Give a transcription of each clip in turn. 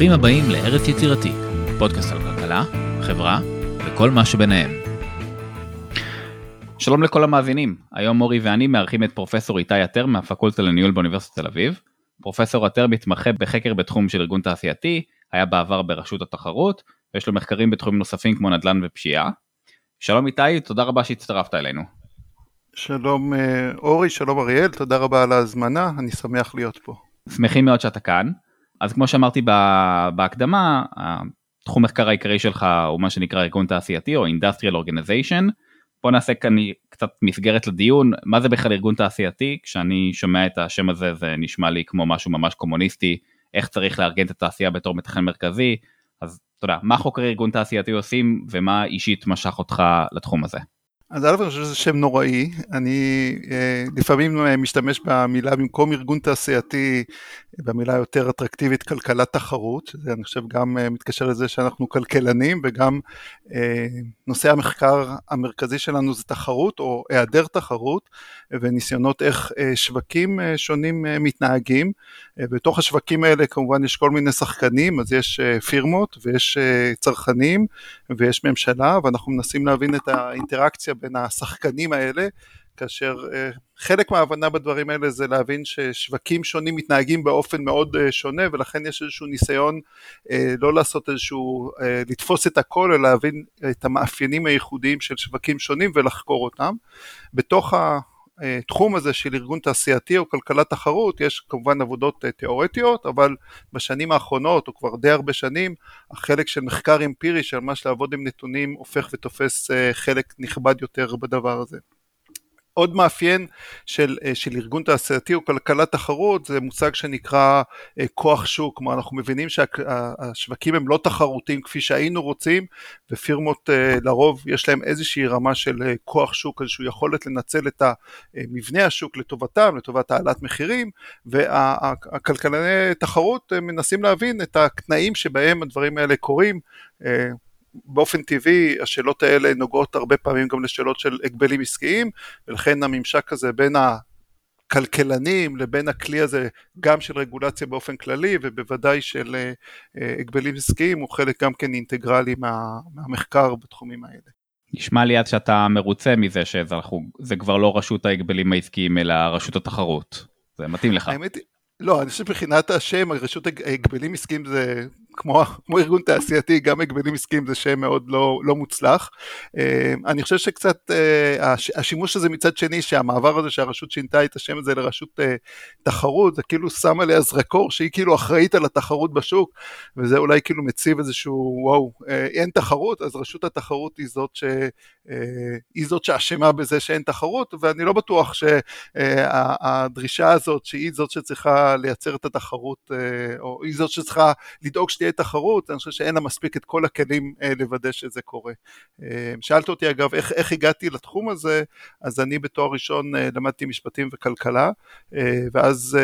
ברוכים הבאים לארץ יצירתי, פודקאסט על כלכלה, חברה וכל מה שביניהם. שלום לכל המאזינים, היום מורי ואני מארחים את פרופסור איתי עטר מהפקולטה לניהול באוניברסיטת תל אביב. פרופסור עטר מתמחה בחקר בתחום של ארגון תעשייתי, היה בעבר ברשות התחרות, ויש לו מחקרים בתחומים נוספים כמו נדל"ן ופשיעה. שלום איתי, תודה רבה שהצטרפת אלינו. שלום אה, אורי, שלום אריאל, תודה רבה על ההזמנה, אני שמח להיות פה. שמחים מאוד שאתה כאן. אז כמו שאמרתי בהקדמה, התחום מחקר העיקרי שלך הוא מה שנקרא ארגון תעשייתי או Industrial Organization. בוא נעשה כאן קצת מסגרת לדיון, מה זה בכלל ארגון תעשייתי? כשאני שומע את השם הזה זה נשמע לי כמו משהו ממש קומוניסטי, איך צריך לארגן את התעשייה בתור מתכנן מרכזי, אז אתה יודע, מה חוקרי ארגון תעשייתי עושים ומה אישית משך אותך לתחום הזה? אז א', אני חושב שזה שם נוראי, אני אה, לפעמים אה, משתמש במילה במקום ארגון תעשייתי, במילה יותר אטרקטיבית כלכלת תחרות, שזה אני חושב גם אה, מתקשר לזה שאנחנו כלכלנים וגם נושא המחקר המרכזי שלנו זה תחרות או היעדר תחרות וניסיונות איך שווקים שונים מתנהגים, בתוך השווקים האלה כמובן יש כל מיני שחקנים, אז יש פירמות ויש צרכנים ויש ממשלה ואנחנו מנסים להבין את האינטראקציה בין השחקנים האלה, כאשר חלק מההבנה בדברים האלה זה להבין ששווקים שונים מתנהגים באופן מאוד שונה ולכן יש איזשהו ניסיון לא לעשות איזשהו, לתפוס את הכל אלא להבין את המאפיינים הייחודיים של שווקים שונים ולחקור אותם. בתוך התחום הזה של ארגון תעשייתי או כלכלת תחרות יש כמובן עבודות תיאורטיות אבל בשנים האחרונות או כבר די הרבה שנים החלק של מחקר אמפירי של ממש לעבוד עם נתונים הופך ותופס חלק נכבד יותר בדבר הזה. עוד מאפיין של, אה, של ארגון תעשייתי או כלכלת תחרות זה מושג שנקרא אה, כוח שוק, כלומר אנחנו מבינים שהשווקים הם לא תחרותיים כפי שהיינו רוצים ופירמות אה, לרוב יש להם איזושהי רמה של כוח שוק, איזושהי יכולת לנצל את מבנה השוק לטובתם, לטובת העלאת מחירים והכלכלני תחרות מנסים להבין את התנאים שבהם הדברים האלה קורים באופן טבעי השאלות האלה נוגעות הרבה פעמים גם לשאלות של הגבלים עסקיים ולכן הממשק הזה בין הכלכלנים לבין הכלי הזה גם של רגולציה באופן כללי ובוודאי של אה, אה, הגבלים עסקיים הוא חלק גם כן אינטגרלי מה, מהמחקר בתחומים האלה. נשמע לי עד שאתה מרוצה מזה שזה כבר לא רשות ההגבלים העסקיים אלא רשות התחרות. זה מתאים לך. האמת, לא, אני חושב מבחינת השם, רשות הגבלים עסקיים זה כמו, כמו ארגון תעשייתי, גם הגבלים עסקיים זה שם מאוד לא, לא מוצלח. אה, אני חושב שקצת אה, השימוש הזה מצד שני, שהמעבר הזה שהרשות שינתה את השם הזה לרשות אה, תחרות, זה כאילו שם עליה זרקור שהיא כאילו אחראית על התחרות בשוק, וזה אולי כאילו מציב איזשהו, וואו, אין תחרות, אז רשות התחרות היא זאת, ש, היא זאת שאשמה בזה שאין תחרות, ואני לא בטוח שהדרישה הזאת, שהיא זאת שצריכה לייצר את התחרות, או היא זאת שצריכה לדאוג שתהיה תחרות, אני חושב שאין לה מספיק את כל הכלים אה, לוודא שזה קורה. אה, שאלת אותי אגב איך, איך הגעתי לתחום הזה, אז אני בתואר ראשון אה, למדתי משפטים וכלכלה, ואז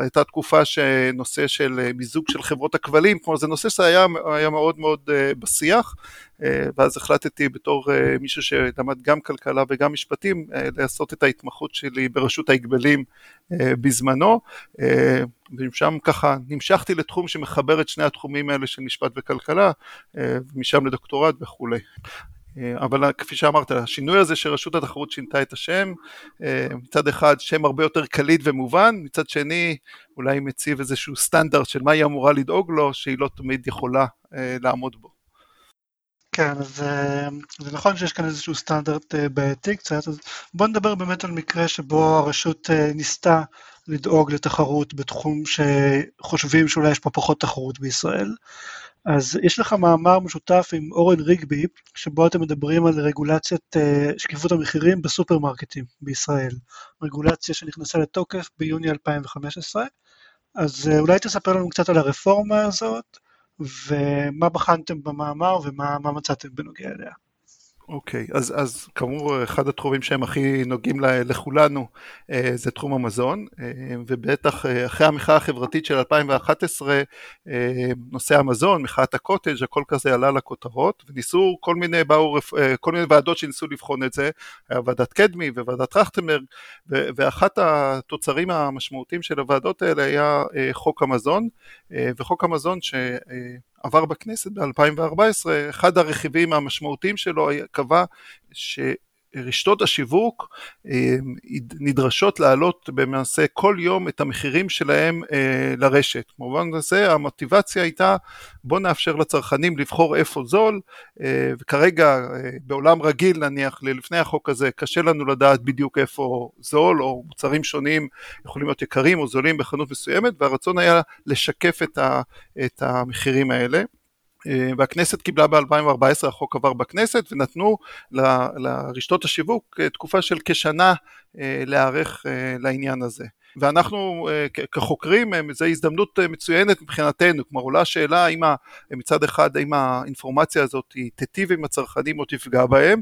הייתה תקופה שנושא של מיזוג של חברות הכבלים, כלומר זה נושא שהיה מאוד מאוד בשיח, ואז החלטתי בתור מישהו שלמד גם כלכלה וגם משפטים לעשות את ההתמחות שלי ברשות ההגבלים בזמנו. ומשם ככה נמשכתי לתחום שמחבר את שני התחומים האלה של משפט וכלכלה, אה, ומשם לדוקטורט וכולי. אה, אבל כפי שאמרת, השינוי הזה שרשות התחרות שינתה את השם, אה, מצד אחד שם הרבה יותר קליט ומובן, מצד שני אולי מציב איזשהו סטנדרט של מה היא אמורה לדאוג לו, שהיא לא תמיד יכולה לעמוד בו. כן, אז זה נכון שיש כאן איזשהו סטנדרט בעייתי קצת, אז בוא נדבר באמת על מקרה שבו הרשות ניסתה לדאוג לתחרות בתחום שחושבים שאולי יש פה פחות תחרות בישראל. אז יש לך מאמר משותף עם אורן ריגבי, שבו אתם מדברים על רגולציית שקיפות המחירים בסופרמרקטים בישראל, רגולציה שנכנסה לתוקף ביוני 2015. אז אולי תספר לנו קצת על הרפורמה הזאת, ומה בחנתם במאמר ומה מצאתם בנוגע אליה. אוקיי, okay, אז, אז כאמור אחד התחומים שהם הכי נוגעים לכולנו אה, זה תחום המזון, אה, ובטח אה, אחרי המחאה החברתית של 2011, נושא המזון, מחאת הקוטג', הכל כזה עלה לכותרות, וניסו כל מיני, באו, כל מיני ועדות שניסו לבחון את זה, היה ועדת קדמי וועדת טרכטנברג, ואחת התוצרים המשמעותיים של הוועדות האלה היה חוק המזון, וחוק המזון ש... עבר בכנסת ב-2014, אחד הרכיבים המשמעותיים שלו קבע ש... רשתות השיווק אה, נדרשות להעלות במעשה כל יום את המחירים שלהם אה, לרשת. במובן הזה המוטיבציה הייתה בוא נאפשר לצרכנים לבחור איפה זול אה, וכרגע בעולם רגיל נניח לפני החוק הזה קשה לנו לדעת בדיוק איפה זול או מוצרים שונים יכולים להיות יקרים או זולים בחנות מסוימת והרצון היה לשקף את המחירים האלה. אה, והכנסת קיבלה ב-2014, החוק עבר בכנסת ונתנו לרשתות השיווק אה, תקופה של כשנה אה, להיערך לעניין הזה. ואנחנו כחוקרים, זו הזדמנות מצוינת מבחינתנו, כלומר עולה השאלה האם מצד אחד האם האינפורמציה הזאת תיטיב עם הצרכנים או תפגע בהם,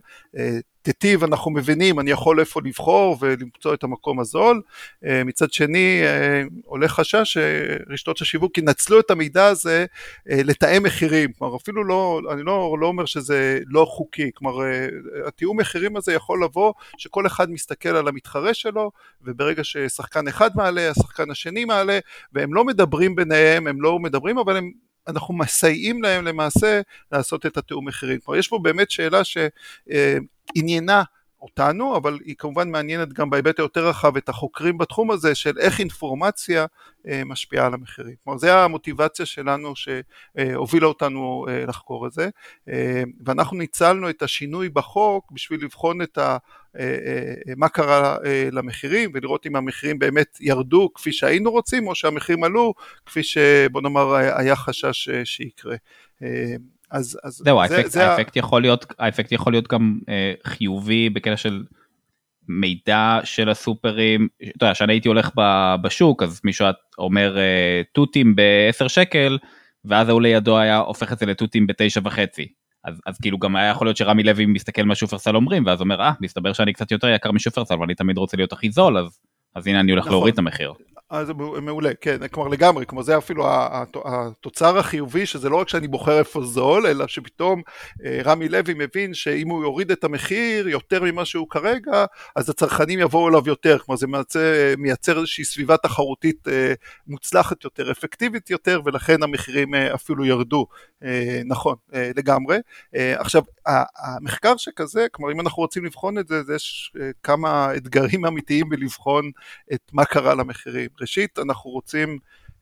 תיטיב אנחנו מבינים אני יכול איפה לבחור ולמצוא את המקום הזול, אה, מצד שני אה, עולה חשש שרשתות השיווק ינצלו את המידע הזה אה, לתאם מחירים, כלומר אפילו לא, אני לא, לא אומר שזה לא חוקי, כלומר התיאום מחירים הזה יכול לבוא שכל אחד מסתכל על המתחרה שלו וברגע ששחקן אחד מעלה השחקן השני מעלה והם לא מדברים ביניהם, הם לא מדברים אבל הם אנחנו מסייעים להם למעשה לעשות את התיאום מחירים. כלומר יש פה באמת שאלה שעניינה אותנו, אבל היא כמובן מעניינת גם בהיבט היותר רחב את החוקרים בתחום הזה של איך אינפורמציה אה, משפיעה על המחירים. כלומר זה המוטיבציה שלנו שהובילה אותנו אה, לחקור את זה, אה, ואנחנו ניצלנו את השינוי בחוק בשביל לבחון את ה... מה קרה למחירים ולראות אם המחירים באמת ירדו כפי שהיינו רוצים או שהמחירים עלו כפי שבוא נאמר היה חשש שיקרה. אז, אז זהו, זה, האפקט, זה האפקט. יכול להיות, האפקט יכול להיות גם אה, חיובי בקטע של מידע של הסופרים, אתה יודע, כשאני הייתי הולך בשוק אז מישהו אומר אה, תותים ב-10 שקל ואז ההוא לידו היה הופך את זה לתותים ב-9 וחצי. אז, אז כאילו גם היה יכול להיות שרמי לוי מסתכל מה שופרסל אומרים ואז אומר אה מסתבר שאני קצת יותר יקר משופרסל ואני תמיד רוצה להיות הכי זול אז אז הנה אני הולך נכון. להוריד את המחיר. אז מעולה, כן, כלומר לגמרי, כלומר זה אפילו התוצר החיובי שזה לא רק שאני בוחר איפה זול, אלא שפתאום אה, רמי לוי מבין שאם הוא יוריד את המחיר יותר ממה שהוא כרגע, אז הצרכנים יבואו אליו יותר, כלומר זה מייצר, מייצר איזושהי סביבה תחרותית אה, מוצלחת יותר, אפקטיבית יותר, ולכן המחירים אה, אפילו ירדו, נכון, לגמרי. עכשיו, המחקר שכזה, כלומר אם אנחנו רוצים לבחון את זה, אז יש כמה אתגרים אמיתיים בלבחון את מה קרה למחירים. ראשית, אנחנו רוצים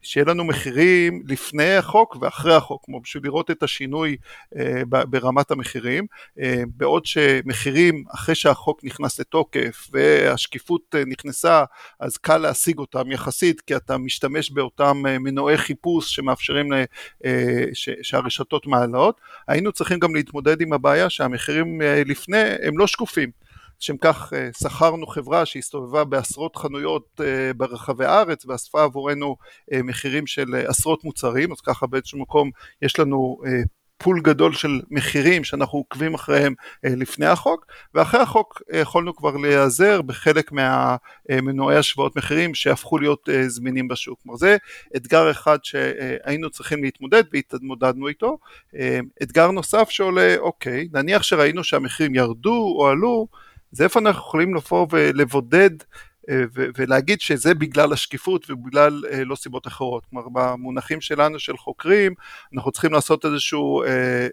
שיהיה לנו מחירים לפני החוק ואחרי החוק, כמו בשביל לראות את השינוי אה, ברמת המחירים, אה, בעוד שמחירים אחרי שהחוק נכנס לתוקף והשקיפות אה, נכנסה, אז קל להשיג אותם יחסית, כי אתה משתמש באותם מנועי חיפוש שמאפשרים ש, שהרשתות מעלות, היינו צריכים גם להתמודד עם הבעיה שהמחירים לפני הם לא שקופים. לשם כך אה, שכרנו חברה שהסתובבה בעשרות חנויות אה, ברחבי הארץ ואספה עבורנו אה, מחירים של עשרות מוצרים, אז ככה באיזשהו מקום יש לנו פול גדול של מחירים שאנחנו עוקבים אחריהם לפני החוק ואחרי החוק יכולנו כבר להיעזר בחלק מהמנועי השוואות מחירים שהפכו להיות זמינים בשוק. כלומר זה אתגר אחד שהיינו צריכים להתמודד והתמודדנו איתו. אתגר נוסף שעולה, אוקיי, נניח שראינו שהמחירים ירדו או עלו זה איפה אנחנו יכולים לבוא ולבודד אה, ולהגיד שזה בגלל השקיפות ובגלל אה, לא סיבות אחרות. כלומר במונחים שלנו של חוקרים אנחנו צריכים לעשות איזשהו אה,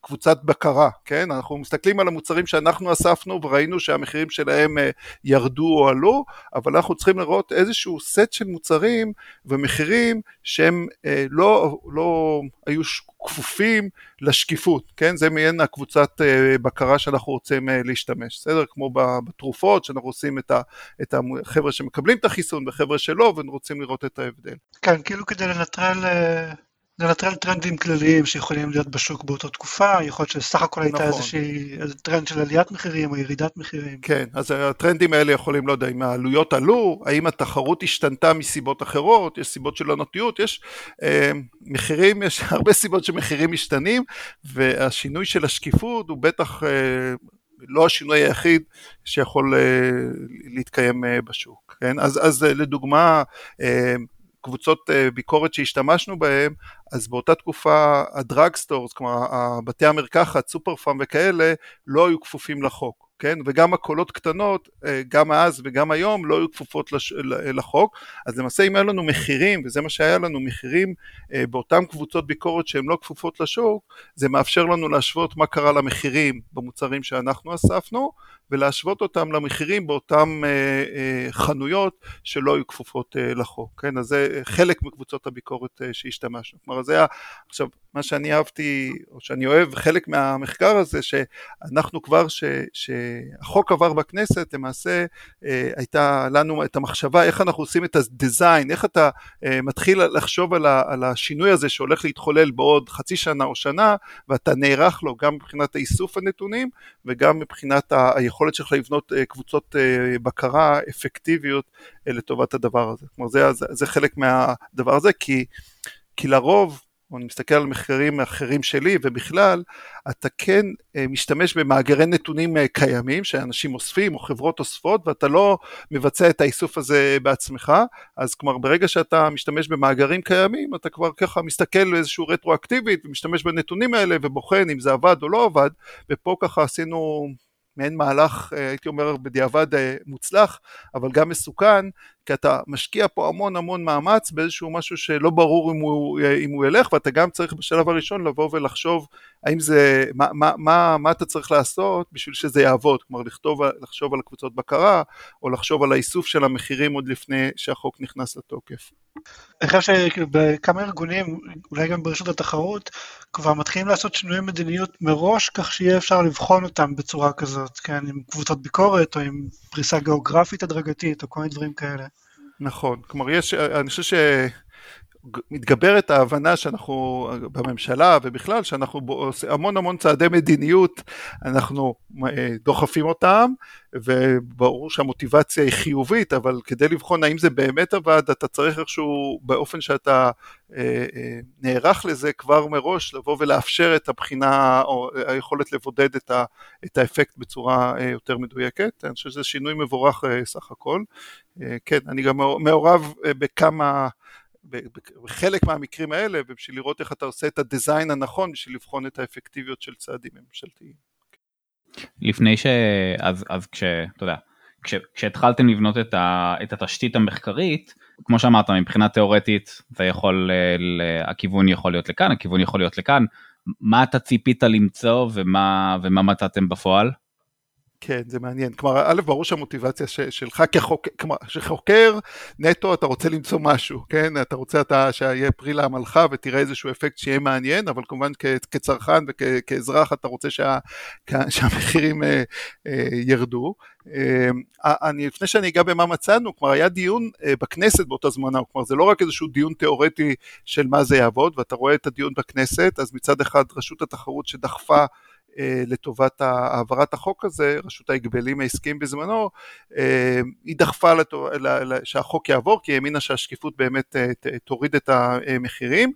קבוצת בקרה, כן? אנחנו מסתכלים על המוצרים שאנחנו אספנו וראינו שהמחירים שלהם ירדו או עלו, אבל אנחנו צריכים לראות איזשהו סט של מוצרים ומחירים שהם לא, לא היו כפופים לשקיפות, כן? זה מעין הקבוצת בקרה שאנחנו רוצים להשתמש, בסדר? כמו בתרופות שאנחנו עושים את החבר'ה שמקבלים את החיסון וחבר'ה שלא ורוצים לראות את ההבדל. כן, כאילו כדי לנטרל לנטרל טרנדים כלליים שיכולים להיות בשוק באותה תקופה, יכול להיות שסך הכל הייתה נכון. איזושהי איזה טרנד של עליית מחירים או ירידת מחירים. כן, אז הטרנדים האלה יכולים, לא יודע, אם העלויות עלו, האם התחרות השתנתה מסיבות אחרות, יש סיבות של עונתיות, יש אה, מחירים, יש הרבה סיבות שמחירים משתנים, והשינוי של השקיפות הוא בטח... אה, לא השינוי היחיד שיכול אה, להתקיים אה, בשוק, כן? אז, אז אה, לדוגמה, אה, קבוצות אה, ביקורת שהשתמשנו בהם, אז באותה תקופה ה drug stores, כלומר בתי המרקחת, סופר פארם וכאלה, לא היו כפופים לחוק. כן? וגם המכולות קטנות, אה, גם אז וגם היום, לא היו כפופות לש... לחוק. אז למעשה אם היה לנו מחירים, וזה מה שהיה לנו, מחירים אה, באותן קבוצות ביקורת שהן לא כפופות לשוק, זה מאפשר לנו להשוות מה קרה למחירים במוצרים שאנחנו אספנו, ולהשוות אותם למחירים באותן אה, חנויות שלא היו כפופות לחוק, כן? אז זה חלק מקבוצות הביקורת שהשתמשנו. כלומר, זה היה, עכשיו, מה שאני אהבתי, או שאני אוהב, חלק מהמחקר הזה, שאנחנו כבר, שהחוק עבר בכנסת, למעשה אה, הייתה לנו את המחשבה איך אנחנו עושים את הדיזיין, איך אתה אה, מתחיל לחשוב על, ה, על השינוי הזה שהולך להתחולל בעוד חצי שנה או שנה, ואתה נערך לו גם מבחינת האיסוף הנתונים, וגם מבחינת ה, היכולת שלך לבנות אה, קבוצות אה, בקרה אפקטיביות אה, לטובת הדבר הזה. כלומר, זה, זה, חלק מהדבר הזה, כי, כי לרוב, אני מסתכל על מחקרים אחרים שלי ובכלל, אתה כן משתמש במאגרי נתונים קיימים שאנשים אוספים או חברות אוספות ואתה לא מבצע את האיסוף הזה בעצמך, אז כלומר ברגע שאתה משתמש במאגרים קיימים אתה כבר ככה מסתכל איזשהו רטרואקטיבית ומשתמש בנתונים האלה ובוחן אם זה עבד או לא עבד ופה ככה עשינו מעין מהלך, אה, הייתי אומר בדיעבד אה, מוצלח, אבל גם מסוכן, כי אתה משקיע פה המון המון מאמץ באיזשהו משהו שלא ברור אם הוא, אה, אם הוא ילך, ואתה גם צריך בשלב הראשון לבוא ולחשוב האם זה, מה, מה, מה, מה אתה צריך לעשות בשביל שזה יעבוד, כלומר לכתוב, לחשוב על הקבוצות בקרה, או לחשוב על האיסוף של המחירים עוד לפני שהחוק נכנס לתוקף. אני חושב שבכמה ארגונים, אולי גם ברשות התחרות, כבר מתחילים לעשות שינויי מדיניות מראש, כך שיהיה אפשר לבחון אותם בצורה כזאת, כן, עם קבוצות ביקורת, או עם פריסה גיאוגרפית הדרגתית, או כל מיני דברים כאלה. נכון, כלומר יש, אני חושב ש... מתגברת ההבנה שאנחנו בממשלה ובכלל שאנחנו עושים המון המון צעדי מדיניות אנחנו אה, דוחפים אותם וברור שהמוטיבציה היא חיובית אבל כדי לבחון האם זה באמת עבד אתה צריך איכשהו באופן שאתה אה, אה, נערך לזה כבר מראש לבוא ולאפשר את הבחינה או היכולת לבודד את, ה, את האפקט בצורה יותר מדויקת. אני חושב שזה שינוי מבורך סך הכל. כן אני גם מעורב בכמה בחלק מהמקרים האלה ובשביל לראות איך אתה עושה את הדיזיין הנכון בשביל לבחון את האפקטיביות של צעדים ממשלתיים. לפני ש... אז, אז כש... אתה יודע, כש, כשהתחלתם לבנות את, ה, את התשתית המחקרית, כמו שאמרת, מבחינה תיאורטית זה יכול, הכיוון יכול להיות לכאן, הכיוון יכול להיות לכאן, מה אתה ציפית למצוא ומה, ומה מצאתם בפועל? כן, זה מעניין. כלומר, א', ברור שהמוטיבציה ש, שלך כחוקר, כלומר, שחוקר נטו אתה רוצה למצוא משהו, כן? אתה רוצה אתה שיהיה פרי לעמלך ותראה איזשהו אפקט שיהיה מעניין, אבל כמובן כ, כצרכן וכאזרח אתה רוצה שה, שהמחירים אה, אה, ירדו. אה, אני, לפני שאני אגע במה מצאנו, כלומר היה דיון אה, בכנסת באותה זמנה, כלומר זה לא רק איזשהו דיון תיאורטי של מה זה יעבוד, ואתה רואה את הדיון בכנסת, אז מצד אחד רשות התחרות שדחפה אה, לטובת העברת החוק הזה, רשות ההגבלים העסקיים בזמנו, אה, היא דחפה לטוב, שהחוק יעבור כי היא האמינה שהשקיפות באמת אה, תוריד את המחירים.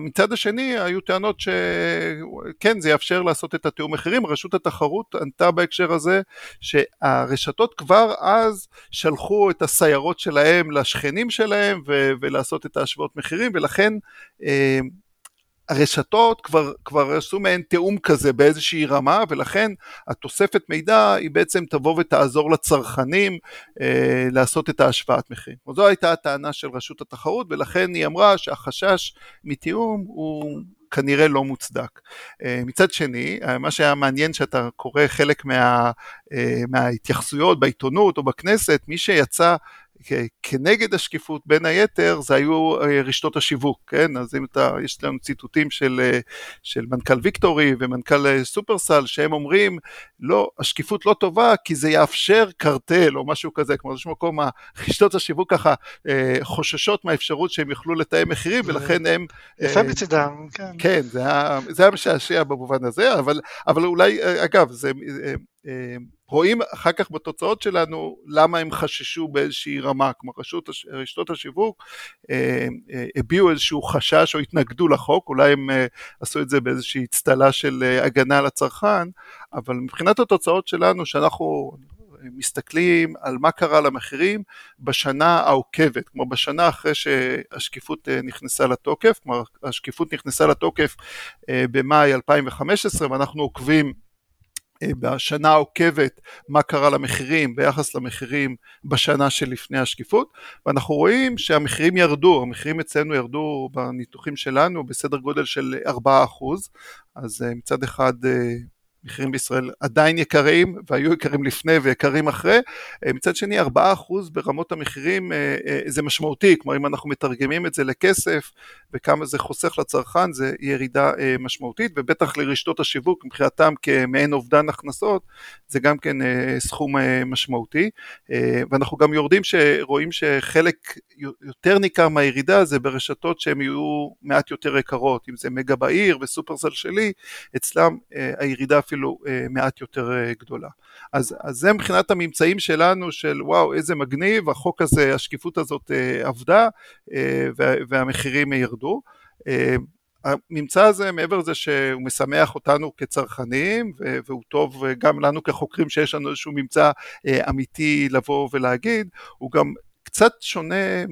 מצד השני היו טענות שכן זה יאפשר לעשות את התיאום מחירים, רשות התחרות ענתה בהקשר הזה שהרשתות כבר אז שלחו את הסיירות שלהם לשכנים שלהם ולעשות את ההשוואות מחירים ולכן הרשתות כבר, כבר עשו מעין תיאום כזה באיזושהי רמה ולכן התוספת מידע היא בעצם תבוא ותעזור לצרכנים אה, לעשות את ההשוואת מחיר. זו הייתה הטענה של רשות התחרות ולכן היא אמרה שהחשש מתיאום הוא כנראה לא מוצדק. אה, מצד שני, אה, מה שהיה מעניין שאתה קורא חלק מה, אה, מההתייחסויות בעיתונות או בכנסת, מי שיצא כנגד השקיפות בין היתר זה היו רשתות השיווק, כן? אז אם אתה, יש לנו ציטוטים של, של מנכ"ל ויקטורי ומנכ"ל סופרסל שהם אומרים לא, השקיפות לא טובה כי זה יאפשר קרטל או משהו כזה, כמו באיזשהו מקום רשתות השיווק ככה חוששות מהאפשרות שהם יוכלו לתאם מחירים ולכן הם... יפה מצידם, כן. כן, זה היה משעשע במובן הזה, אבל, אבל אולי, אגב, זה... רואים אחר כך בתוצאות שלנו למה הם חששו באיזושהי רמה, כמו רשות, רשתות השיווק אה, אה, הביעו איזשהו חשש או התנגדו לחוק, אולי הם אה, עשו את זה באיזושהי אצטלה של הגנה על הצרכן, אבל מבחינת התוצאות שלנו שאנחנו מסתכלים על מה קרה למחירים בשנה העוקבת, כמו בשנה אחרי שהשקיפות נכנסה לתוקף, כלומר השקיפות נכנסה לתוקף במאי 2015 ואנחנו עוקבים בשנה העוקבת מה קרה למחירים ביחס למחירים בשנה שלפני השקיפות ואנחנו רואים שהמחירים ירדו, המחירים אצלנו ירדו בניתוחים שלנו בסדר גודל של 4% אז מצד אחד מחירים בישראל עדיין יקרים והיו יקרים לפני ויקרים אחרי, מצד שני 4% ברמות המחירים אה, אה, זה משמעותי, כלומר אם אנחנו מתרגמים את זה לכסף וכמה זה חוסך לצרכן זה ירידה אה, משמעותית. ובטח לרשתות השיווק מבחינתם כמעין אובדן הכנסות זה גם כן סכום משמעותי. ואנחנו גם יורדים שרואים שחלק יותר ניכר מהירידה זה ברשתות שהן יהיו מעט יותר יקרות. אם זה מגה בעיר וסופרסל שלי אצלם הירידה אפילו אה, מעט יותר אה, גדולה. אז, אז זה מבחינת הממצאים שלנו של וואו איזה מגניב, החוק הזה, השקיפות הזאת אה, עבדה וה, והמחירים ירדו. הממצא הזה מעבר לזה שהוא משמח אותנו כצרכנים והוא טוב גם לנו כחוקרים שיש לנו איזשהו ממצא אמיתי לבוא ולהגיד, הוא גם קצת שונה.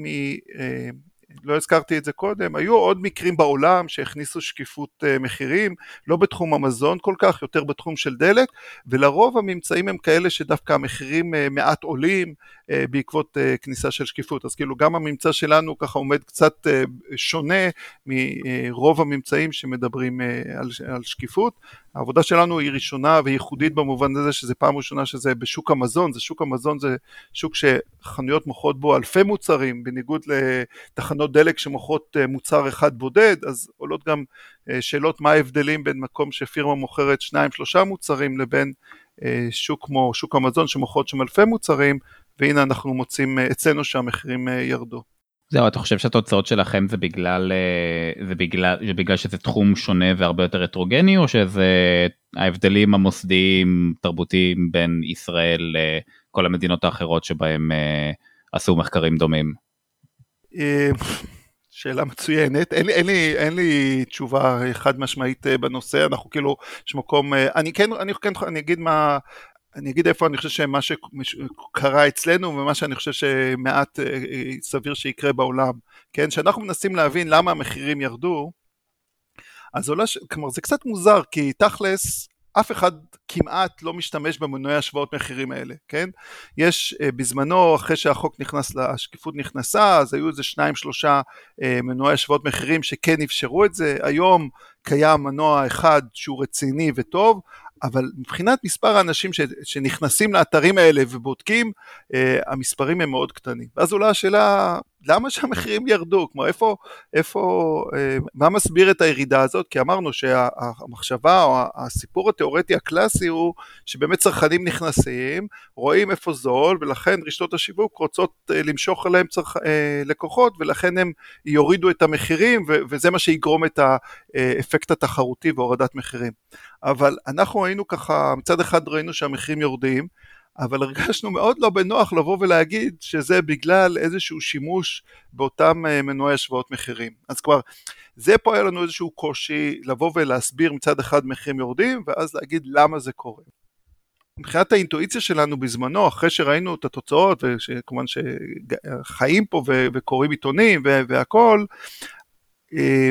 לא הזכרתי את זה קודם, היו עוד מקרים בעולם שהכניסו שקיפות אה, מחירים, לא בתחום המזון כל כך, יותר בתחום של דלק, ולרוב הממצאים הם כאלה שדווקא המחירים אה, מעט עולים בעקבות כניסה של שקיפות, אז כאילו גם הממצא שלנו ככה עומד קצת שונה מרוב הממצאים שמדברים על, על שקיפות. העבודה שלנו היא ראשונה וייחודית במובן הזה שזה פעם ראשונה שזה בשוק המזון, זה שוק המזון זה שוק שחנויות מוכרות בו אלפי מוצרים בניגוד לתחנות דלק שמוכרות אה, מוצר אחד בודד, אז עולות גם אה, שאלות מה ההבדלים בין מקום שפירמה מוכרת שניים שלושה מוצרים לבין אה, שוק כמו שוק המזון שמוכרות שם אלפי מוצרים והנה אנחנו מוצאים אצלנו שהמחירים ירדו. זהו, אתה חושב שהתוצאות שלכם זה בגלל, אה, זה בגלל, זה בגלל שזה תחום שונה והרבה יותר הטרוגני, או שזה ההבדלים המוסדיים תרבותיים בין ישראל לכל המדינות האחרות שבהם אה, עשו מחקרים דומים? אה, שאלה מצוינת, אין לי, אין, לי, אין לי תשובה חד משמעית בנושא, אנחנו כאילו, יש מקום, אני כן, אני כן, אני אגיד מה, אני אגיד איפה אני חושב שמה שקרה אצלנו ומה שאני חושב שמעט אה, אה, סביר שיקרה בעולם, כן? שאנחנו מנסים להבין למה המחירים ירדו, אז עולה, כלומר זה קצת מוזר כי תכלס אף אחד כמעט לא משתמש במנועי השוואות מחירים האלה, כן? יש אה, בזמנו, אחרי שהחוק נכנס, השקיפות נכנסה, אז היו איזה שניים שלושה מנועי השוואות מחירים שכן אפשרו את זה, היום קיים מנוע אחד שהוא רציני וטוב, אבל מבחינת מספר האנשים ש, שנכנסים לאתרים האלה ובודקים, uh, המספרים הם מאוד קטנים. ואז עולה השאלה, למה שהמחירים ירדו? כלומר, איפה, איפה, uh, מה מסביר את הירידה הזאת? כי אמרנו שהמחשבה או הסיפור התיאורטי הקלאסי הוא שבאמת צרכנים נכנסים, רואים איפה זול, ולכן רשתות השיווק רוצות uh, למשוך אליהם צרכ... uh, לקוחות, ולכן הם יורידו את המחירים, וזה מה שיגרום את האפקט התחרותי והורדת מחירים. אבל אנחנו היינו ככה, מצד אחד ראינו שהמחירים יורדים, אבל הרגשנו מאוד לא בנוח לבוא ולהגיד שזה בגלל איזשהו שימוש באותם אה, מנועי השוואות מחירים. אז כבר, זה פה היה לנו איזשהו קושי לבוא ולהסביר מצד אחד מחירים יורדים, ואז להגיד למה זה קורה. מבחינת האינטואיציה שלנו בזמנו, אחרי שראינו את התוצאות, וכמובן שחיים פה וקוראים עיתונים והכל, אה,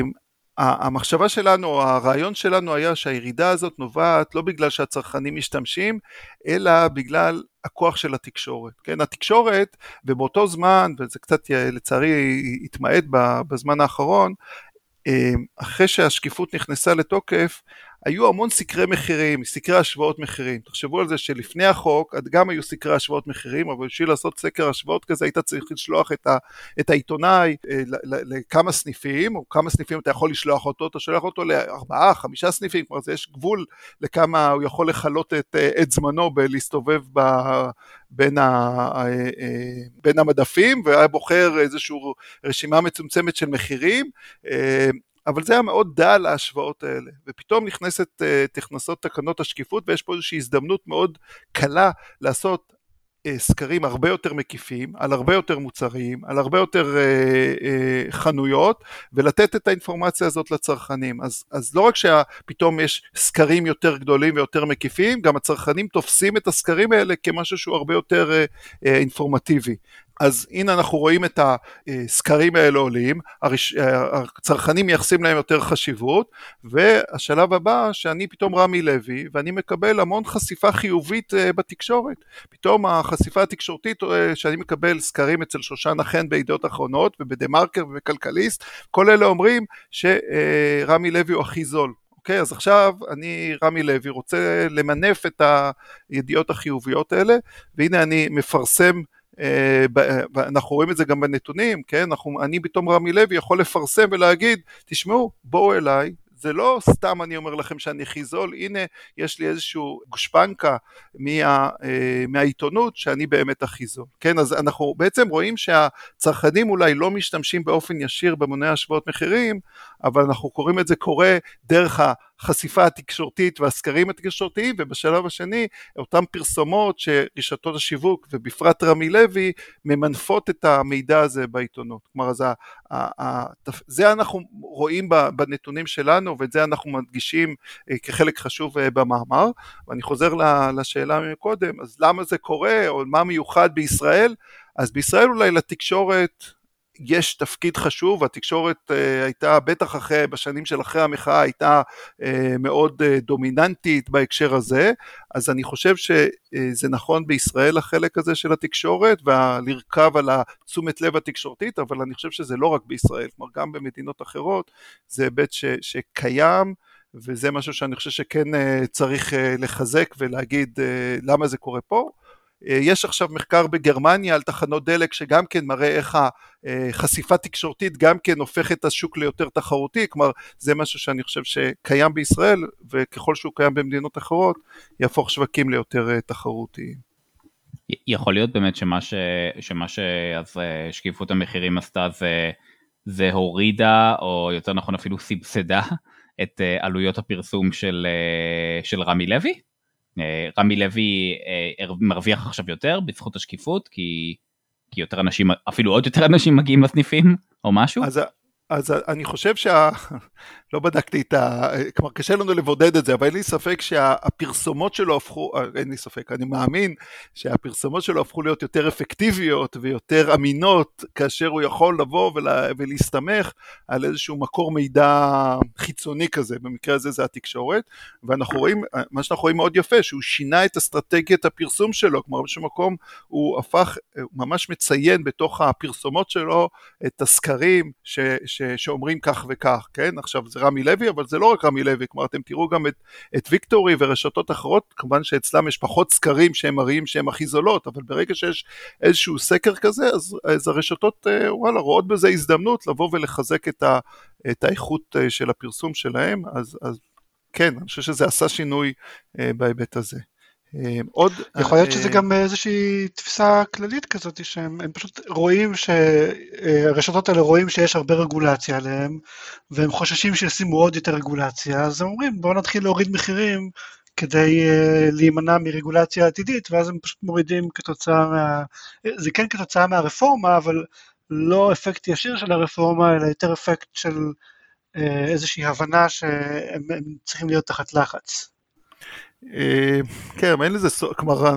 המחשבה שלנו, הרעיון שלנו היה שהירידה הזאת נובעת לא בגלל שהצרכנים משתמשים, אלא בגלל הכוח של התקשורת. כן, התקשורת, ובאותו זמן, וזה קצת לצערי התמעט בזמן האחרון, אה, אחרי שהשקיפות נכנסה לתוקף, היו המון סקרי מחירים, סקרי השוואות מחירים. תחשבו על זה שלפני החוק גם היו סקרי השוואות מחירים, אבל בשביל לעשות סקר השוואות כזה היית צריך לשלוח את, ה, את העיתונאי אה, לכמה סניפים, או כמה סניפים אתה יכול לשלוח אותו, אתה שולח אותו לארבעה, חמישה סניפים, כלומר יש גבול לכמה הוא יכול לכלות את, אה, את זמנו בלהסתובב ב, בין, ה, אה, בין המדפים, והיה בוחר איזושהי רשימה מצומצמת של מחירים. אבל זה היה מאוד דל ההשוואות האלה, ופתאום נכנסת, נכנסות תקנות השקיפות ויש פה איזושהי הזדמנות מאוד קלה לעשות אה, סקרים הרבה יותר מקיפים, על הרבה יותר מוצרים, על הרבה יותר אה, אה, חנויות, ולתת את האינפורמציה הזאת לצרכנים. אז, אז לא רק שפתאום יש סקרים יותר גדולים ויותר מקיפים, גם הצרכנים תופסים את הסקרים האלה כמשהו שהוא הרבה יותר אה, אה, אינפורמטיבי. אז הנה אנחנו רואים את הסקרים האלה עולים, הצרכנים מייחסים להם יותר חשיבות, והשלב הבא שאני פתאום רמי לוי ואני מקבל המון חשיפה חיובית אה, בתקשורת. פתאום החשיפה התקשורתית אה, שאני מקבל סקרים אצל שושנה חן בידיעות אחרונות ובדה מרקר ובכלכליסט, כל אלה אומרים שרמי לוי הוא הכי זול. אוקיי, אז עכשיו אני, רמי לוי, רוצה למנף את הידיעות החיוביות האלה, והנה אני מפרסם אה, אנחנו רואים את זה גם בנתונים, כן? אנחנו, אני בתום רמי לוי יכול לפרסם ולהגיד, תשמעו, בואו אליי, זה לא סתם אני אומר לכם שאני הכי זול, הנה יש לי איזשהו גושפנקה מה, אה, מהעיתונות שאני באמת הכי זול. כן, אז אנחנו בעצם רואים שהצרכנים אולי לא משתמשים באופן ישיר במוני השוואות מחירים, אבל אנחנו קוראים את זה קורה דרך החשיפה התקשורתית והסקרים התקשורתיים, ובשלב השני אותן פרסומות שרשתות השיווק ובפרט רמי לוי ממנפות את המידע הזה בעיתונות. כלומר, אז ה, ה, ה, זה אנחנו רואים בנתונים שלנו ואת זה אנחנו מדגישים אה, כחלק חשוב אה, במאמר. ואני חוזר לשאלה מקודם, אז למה זה קורה או מה מיוחד בישראל? אז בישראל אולי לתקשורת יש תפקיד חשוב, התקשורת uh, הייתה בטח אחרי, בשנים של אחרי המחאה הייתה uh, מאוד uh, דומיננטית בהקשר הזה, אז אני חושב שזה נכון בישראל החלק הזה של התקשורת ולרכב על התשומת לב התקשורתית, אבל אני חושב שזה לא רק בישראל, כלומר גם במדינות אחרות זה היבט ש, שקיים וזה משהו שאני חושב שכן צריך לחזק ולהגיד למה זה קורה פה. אה, יש עכשיו מחקר בגרמניה על תחנות דלק שגם כן מראה איך החשיפה תקשורתית גם כן הופך את השוק ליותר תחרותי, כלומר זה משהו שאני חושב שקיים בישראל וככל שהוא קיים במדינות אחרות יהפוך שווקים ליותר אה, תחרותיים. יכול להיות באמת שמה, ש... שמה שאז אה, שקיפות המחירים עשתה זה, זה הורידה או יותר נכון אפילו סבסדה את עלויות הפרסום של, של רמי לוי? אה, רמי לוי אה, מרוויח עכשיו יותר בזכות השקיפות כי, כי יותר אנשים אפילו עוד יותר אנשים מגיעים לסניפים או משהו? אז, אז אני חושב שה... לא בדקתי את ה... כלומר, קשה לנו לבודד את זה, אבל אין לי ספק שהפרסומות שלו הפכו, אה, אין לי ספק, אני מאמין שהפרסומות שלו הפכו להיות יותר אפקטיביות ויותר אמינות, כאשר הוא יכול לבוא ולה... ולהסתמך על איזשהו מקור מידע חיצוני כזה, במקרה הזה זה התקשורת, ואנחנו רואים, מה שאנחנו רואים מאוד יפה, שהוא שינה את אסטרטגיית הפרסום שלו, כלומר באיזשהו מקום הוא הפך, הוא ממש מציין בתוך הפרסומות שלו את הסקרים ש... ש... שאומרים כך וכך, כן? עכשיו זה רמי לוי, אבל זה לא רק רמי לוי, כלומר אתם תראו גם את, את ויקטורי ורשתות אחרות, כמובן שאצלם יש פחות סקרים שהם מראים שהן הכי זולות, אבל ברגע שיש איזשהו סקר כזה, אז, אז הרשתות אה, וואלה רואות בזה הזדמנות לבוא ולחזק את, ה, את האיכות אה, של הפרסום שלהם, אז, אז כן, אני חושב שזה עשה שינוי אה, בהיבט הזה. אה, עוד... יכול להיות שזה אה, גם איזושהי תפיסה כללית כזאת, שהם פשוט רואים, שהרשתות האלה רואים שיש הרבה רגולציה עליהם, והם חוששים שישימו עוד יותר רגולציה, אז הם אומרים בואו נתחיל להוריד מחירים כדי להימנע מרגולציה עתידית, ואז הם פשוט מורידים כתוצאה מה... זה כן כתוצאה מהרפורמה, אבל לא אפקט ישיר של הרפורמה, אלא יותר אפקט של איזושהי הבנה שהם צריכים להיות תחת לחץ. אה, כן, אין לזה סוף, כלומר,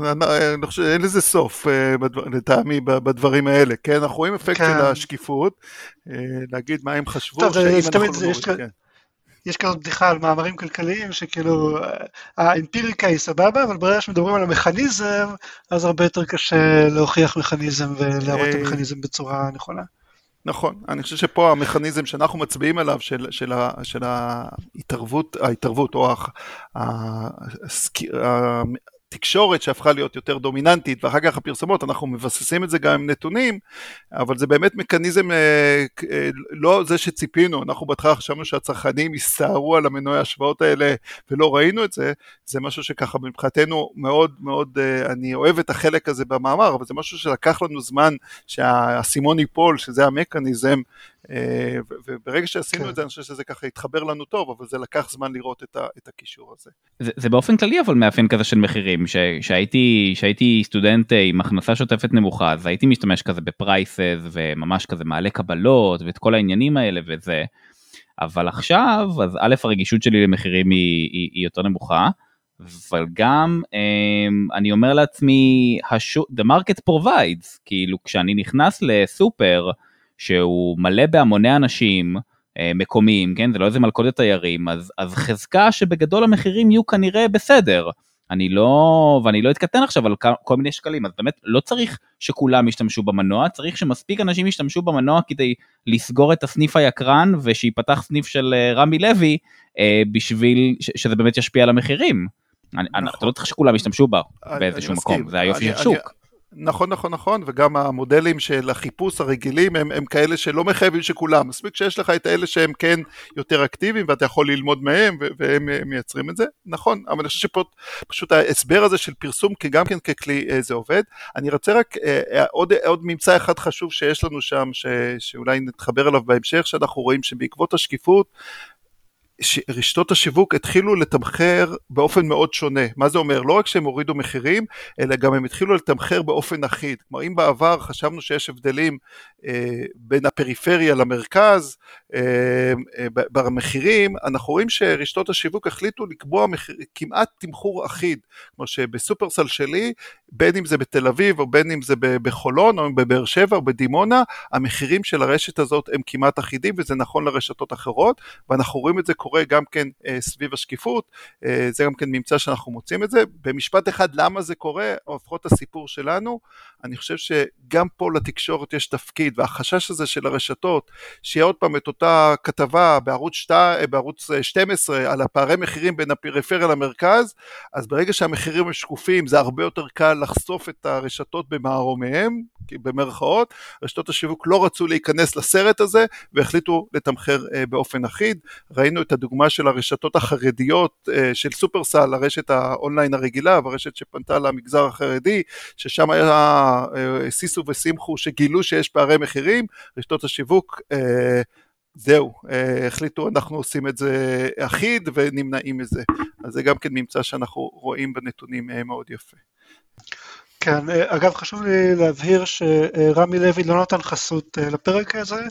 אני חושב, אין לזה סוף אה, לטעמי בדברים האלה, כן? אנחנו רואים אפקט של כן. השקיפות, אה, להגיד מה הם חשבו, שאם אנחנו לא נוריד. יש כזאת בדיחה על מאמרים כלכליים שכאילו האמפיריקה היא סבבה אבל ברגע שמדברים על המכניזם אז הרבה יותר קשה להוכיח מכניזם ולהראות את המכניזם בצורה נכונה. נכון, אני חושב שפה המכניזם שאנחנו מצביעים עליו של, של, של ההתערבות, ההתערבות או התקשורת שהפכה להיות יותר דומיננטית ואחר כך הפרסומות, אנחנו מבססים את זה גם עם נתונים, אבל זה באמת מכניזם אה, אה, לא זה שציפינו, אנחנו בהתחלה חשבנו שהצרכנים יסתערו על המנועי ההשוואות האלה ולא ראינו את זה, זה משהו שככה מבחינתנו מאוד מאוד, אה, אני אוהב את החלק הזה במאמר, אבל זה משהו שלקח לנו זמן שהאסימון ייפול, שזה המכניזם, וברגע שעשינו כן. את זה אני חושב שזה ככה התחבר לנו טוב אבל זה לקח זמן לראות את, ה, את הקישור הזה. זה, זה באופן כללי אבל מאפיין כזה של מחירים ש, שהייתי שהייתי סטודנט אה, עם הכנסה שוטפת נמוכה אז הייתי משתמש כזה בפרייסס וממש כזה מעלה קבלות ואת כל העניינים האלה וזה. אבל עכשיו אז א' הרגישות שלי למחירים היא, היא, היא יותר נמוכה. אבל גם um, אני אומר לעצמי השוק, the market provides כאילו כשאני נכנס לסופר שהוא מלא בהמוני אנשים אה, מקומיים, כן? זה לא איזה מלכודת תיירים, אז, אז חזקה שבגדול המחירים יהיו כנראה בסדר. אני לא, ואני לא אתקטן עכשיו על כל מיני שקלים, אז באמת לא צריך שכולם ישתמשו במנוע, צריך שמספיק אנשים ישתמשו במנוע כדי לסגור את הסניף היקרן ושיפתח סניף של אה, רמי לוי אה, בשביל ש, שזה באמת ישפיע על המחירים. נכון. אני, אתה לא צריך שכולם ישתמשו בה באיזשהו מקום, זה היופי של שוק. נכון, נכון, נכון, וגם המודלים של החיפוש הרגילים הם, הם כאלה שלא מחייבים שכולם, מספיק שיש לך את האלה שהם כן יותר אקטיביים ואתה יכול ללמוד מהם והם מייצרים את זה, נכון, אבל אני חושב שפה פשוט ההסבר הזה של פרסום גם כן ככלי אה, זה עובד. אני רוצה רק אה, אה, עוד, עוד ממצא אחד חשוב שיש לנו שם, ש, שאולי נתחבר אליו בהמשך, שאנחנו רואים שבעקבות השקיפות רשתות השיווק התחילו לתמחר באופן מאוד שונה. מה זה אומר? לא רק שהם הורידו מחירים, אלא גם הם התחילו לתמחר באופן אחיד. כלומר, אם בעבר חשבנו שיש הבדלים אה, בין הפריפריה למרכז אה, אה, במחירים, אנחנו רואים שרשתות השיווק החליטו לקבוע מחיר, כמעט תמחור אחיד. כלומר שבסופרסל שלי, בין אם זה בתל אביב או בין אם זה בחולון או בבאר שבע או בדימונה, המחירים של הרשת הזאת הם כמעט אחידים וזה נכון לרשתות אחרות, ואנחנו רואים את זה קורה גם כן סביב השקיפות, זה גם כן ממצא שאנחנו מוצאים את זה. במשפט אחד, למה זה קורה, או לפחות הסיפור שלנו, אני חושב שגם פה לתקשורת יש תפקיד, והחשש הזה של הרשתות, שיהיה עוד פעם את אותה כתבה בערוץ, שת... בערוץ 12 על הפערי מחירים בין הפריפריה למרכז, אז ברגע שהמחירים הם שקופים זה הרבה יותר קל לחשוף את הרשתות במערומיהם, במרכאות, רשתות השיווק לא רצו להיכנס לסרט הזה והחליטו לתמחר אה, באופן אחיד. ראינו את הדוגמה של הרשתות החרדיות אה, של סופרסל, הרשת האונליין הרגילה והרשת שפנתה למגזר החרדי, ששם היה סיסו ושמחו שגילו שיש פערי מחירים, רשתות השיווק זהו, החליטו אנחנו עושים את זה אחיד ונמנעים מזה. אז זה גם כן ממצא שאנחנו רואים בנתונים מאוד יפה. כן, אגב חשוב לי להבהיר שרמי לוי לא נתן חסות לפרק הזה,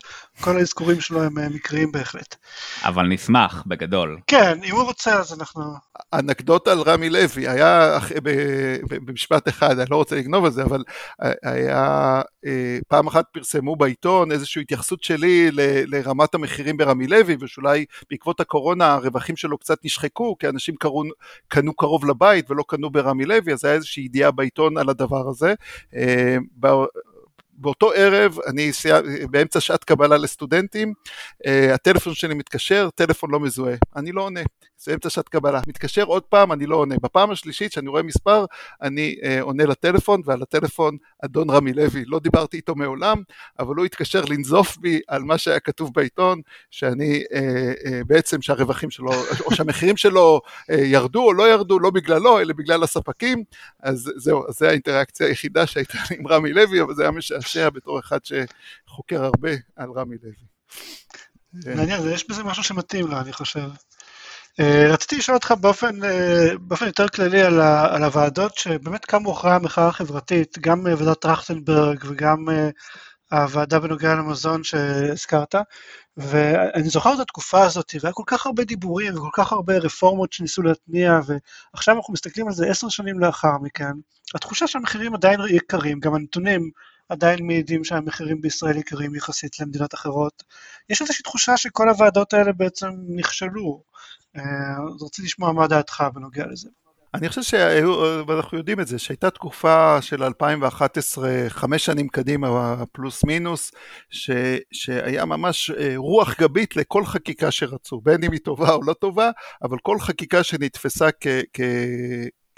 כל האזכורים שלו הם מקריים בהחלט. אבל נשמח בגדול. כן, אם הוא רוצה אז אנחנו... אנקדוטה על רמי לוי, היה במשפט אחד, אני לא רוצה לגנוב את זה, אבל היה, אה, פעם אחת פרסמו בעיתון איזושהי התייחסות שלי לרמת המחירים ברמי לוי, ושאולי בעקבות הקורונה הרווחים שלו קצת נשחקו, כי אנשים קראו, קנו קרוב לבית ולא קנו ברמי לוי, אז היה איזושהי ידיעה בעיתון על הדבר הזה. באותו ערב, אני באמצע שעת קבלה לסטודנטים, uh, הטלפון שלי מתקשר, טלפון לא מזוהה, אני לא עונה, זה אמצע שעת קבלה, מתקשר עוד פעם, אני לא עונה, בפעם השלישית שאני רואה מספר, אני uh, עונה לטלפון, ועל הטלפון אדון רמי לוי, לא דיברתי איתו מעולם, אבל הוא התקשר לנזוף בי על מה שהיה כתוב בעיתון, שאני uh, uh, בעצם שהרווחים שלו, או שהמחירים שלו uh, ירדו או לא ירדו, לא בגללו, אלא בגלל הספקים, אז זהו, אז זו האינטראקציה היחידה שהייתה עם רמי לוי, אבל זה היה משעשע. משעשע בתור אחד שחוקר הרבה על רמי לוי. מעניין, יש בזה משהו שמתאים לה, אני חושב. אה, רציתי לשאול אותך באופן, אה, באופן יותר כללי על, ה, על הוועדות שבאמת קמו אחרי המחאה החברתית, גם אה, ועדת טרכטנברג וגם הוועדה בנוגע למזון שהזכרת, ואני זוכר את התקופה הזאת, והיה כל כך הרבה דיבורים וכל כך הרבה רפורמות שניסו להתניע, ועכשיו אנחנו מסתכלים על זה עשר שנים לאחר מכן, התחושה שהמחירים עדיין יקרים, גם הנתונים עדיין מעידים שהמחירים בישראל יקרים יחסית למדינות אחרות. יש איזושהי תחושה שכל הוועדות האלה בעצם נכשלו. אה, אז רציתי לשמוע מה דעתך בנוגע לזה. אני חושב שהיו, ואנחנו יודעים את זה, שהייתה תקופה של 2011, חמש שנים קדימה, פלוס מינוס, ש, שהיה ממש אה, רוח גבית לכל חקיקה שרצו, בין אם היא טובה או לא טובה, אבל כל חקיקה שנתפסה כ, כ,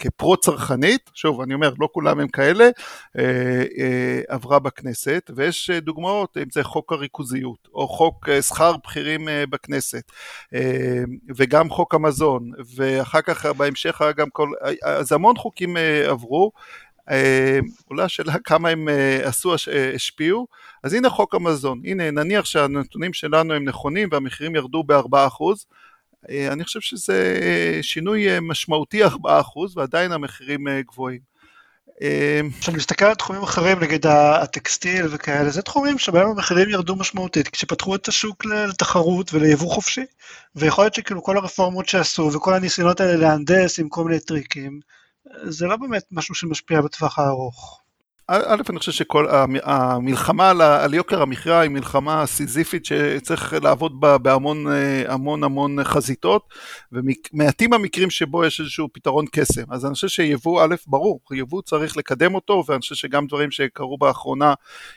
כפרו-צרכנית, שוב, אני אומר, לא כולם הם כאלה, אה, אה, עברה בכנסת, ויש אה, דוגמאות, אם זה חוק הריכוזיות, או חוק שכר בכירים בכנסת, וגם חוק המזון, ואחר כך בהמשך היה גם כל, אז המון חוקים עברו, אולי השאלה כמה הם עשו, השפיעו, אז הנה חוק המזון, הנה נניח שהנתונים שלנו הם נכונים והמחירים ירדו ב-4%, אה, אני חושב שזה אה, שינוי אה, משמעותי 4% ועדיין המחירים גבוהים. כשאני מסתכל על תחומים אחרים, נגיד הטקסטיל וכאלה, זה תחומים שבהם המחירים ירדו משמעותית, כשפתחו את השוק לתחרות וליבוא חופשי, ויכול להיות שכאילו כל הרפורמות שעשו וכל הניסיונות האלה להנדס עם כל מיני טריקים, זה לא באמת משהו שמשפיע בטווח הארוך. א', אני חושב שכל המלחמה על יוקר המחיה היא מלחמה סיזיפית שצריך לעבוד בה בהמון המון המון חזיתות, ומעטים המקרים שבו יש איזשהו פתרון קסם. אז אני חושב שיבוא, א', ברור, יבוא צריך לקדם אותו, ואני חושב שגם דברים שקרו באחרונה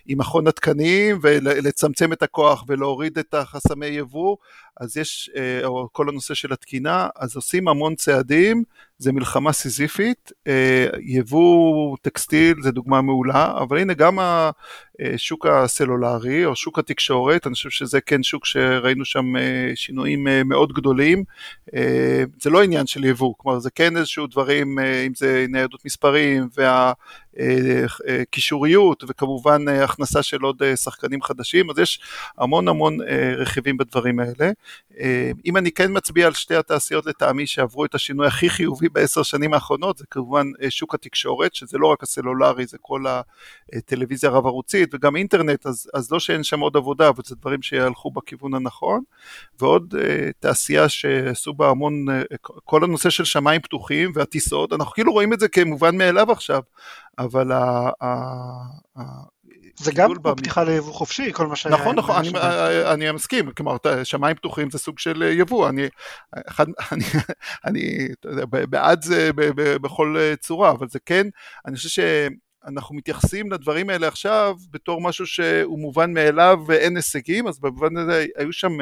עם מכון התקנים, ולצמצם את הכוח ולהוריד את החסמי יבוא, אז יש, אה, או כל הנושא של התקינה, אז עושים המון צעדים, זה מלחמה סיזיפית, אה, יבוא טקסטיל זה דוגמה מעולה, אבל הנה גם השוק הסלולרי או שוק התקשורת, אני חושב שזה כן שוק שראינו שם אה, שינויים מאוד גדולים, זה לא עניין של יבוא, כלומר זה כן איזשהו דברים, אם זה ניידות מספרים וה... קישוריות וכמובן הכנסה של עוד שחקנים חדשים, אז יש המון המון רכיבים בדברים האלה. אם אני כן מצביע על שתי התעשיות לטעמי שעברו את השינוי הכי חיובי בעשר שנים האחרונות, זה כמובן שוק התקשורת, שזה לא רק הסלולרי, זה כל הטלוויזיה הרב ערוצית וגם אינטרנט, אז, אז לא שאין שם עוד עבודה, אבל זה דברים שהלכו בכיוון הנכון. ועוד תעשייה שעשו בה המון, כל הנושא של שמיים פתוחים והטיסות, אנחנו כאילו רואים את זה כמובן מאליו עכשיו. אבל ה... זה גם כמו פתיחה ליבוא חופשי, כל מה שהיה... נכון, נכון, אני, אני מסכים, כלומר, שמיים פתוחים זה סוג של יבוא, אני, אחד, אני, אני בעד זה בכל צורה, אבל זה כן, אני חושב שאנחנו מתייחסים לדברים האלה עכשיו בתור משהו שהוא מובן מאליו ואין הישגים, אז במובן הזה היו שם,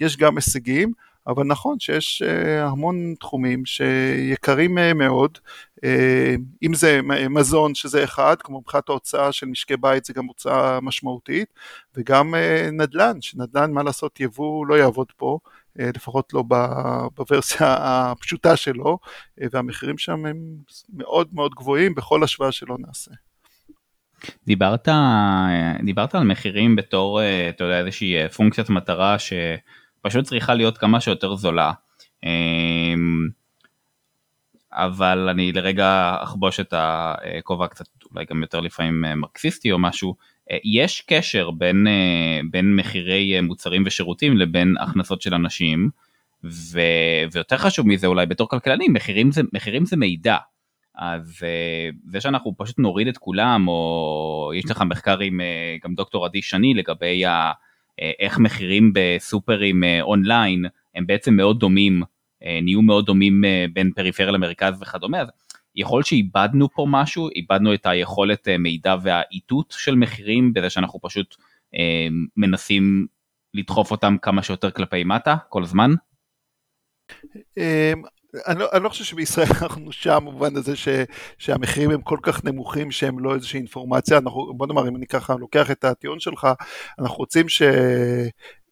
יש גם הישגים, אבל נכון שיש אה, המון תחומים שיקרים אה, מאוד, אה, אם זה מזון שזה אחד, כמו מבחינת ההוצאה של משקי בית זה גם הוצאה משמעותית, וגם נדל"ן, שנדל"ן מה לעשות יבוא לא יעבוד פה, לפחות לא בוורסיה הפשוטה שלו, והמחירים שם הם מאוד מאוד גבוהים בכל השוואה שלא נעשה. דיברת, דיברת על מחירים בתור, אתה יודע, איזושהי פונקציית מטרה ש... פשוט צריכה להיות כמה שיותר זולה. אמ, אבל אני לרגע אחבוש את הכובע קצת אולי גם יותר לפעמים אה, מרקסיסטי או משהו, אה, יש קשר בין, אה, בין מחירי מוצרים ושירותים לבין הכנסות של אנשים, ו, ויותר חשוב מזה אולי בתור כלכלנים, מחירים זה, מחירים זה מידע. אז זה שאנחנו פשוט נוריד את כולם, או יש לך מחקר עם גם דוקטור עדי שני לגבי ה... אה, איך מחירים בסופרים אה, אונליין הם בעצם מאוד דומים, אה, נהיו מאוד דומים בין פריפריה למרכז וכדומה, אז יכול שאיבדנו פה משהו, איבדנו את היכולת מידע והאיתות של מחירים בזה שאנחנו פשוט מנסים לדחוף אותם כמה שיותר כלפי מטה כל הזמן? אמ, אני לא, אני לא חושב שבישראל אנחנו שם במובן הזה ש, שהמחירים הם כל כך נמוכים שהם לא איזושהי אינפורמציה, אנחנו, בוא נאמר אם אני ככה לוקח את הטיעון שלך, אנחנו רוצים ש...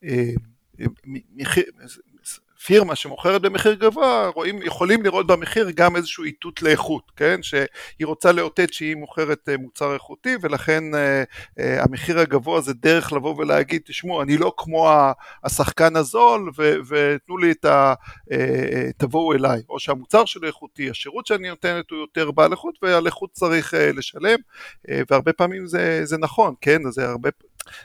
אה, מחיר, פירמה שמוכרת במחיר גבוה, רואים, יכולים לראות במחיר גם איזשהו איתות לאיכות, כן? שהיא רוצה לאותת שהיא מוכרת אה, מוצר איכותי ולכן uh, uh, המחיר הגבוה זה דרך לבוא ולהגיד, תשמעו, אני לא כמו השחקן הזול ותנו לי את ה... תבואו אליי, או שהמוצר שלו איכותי, השירות שאני נותנת הוא יותר בעל איכות ועל איכות צריך לשלם, והרבה פעמים זה, זה נכון, כן? זה הרבה...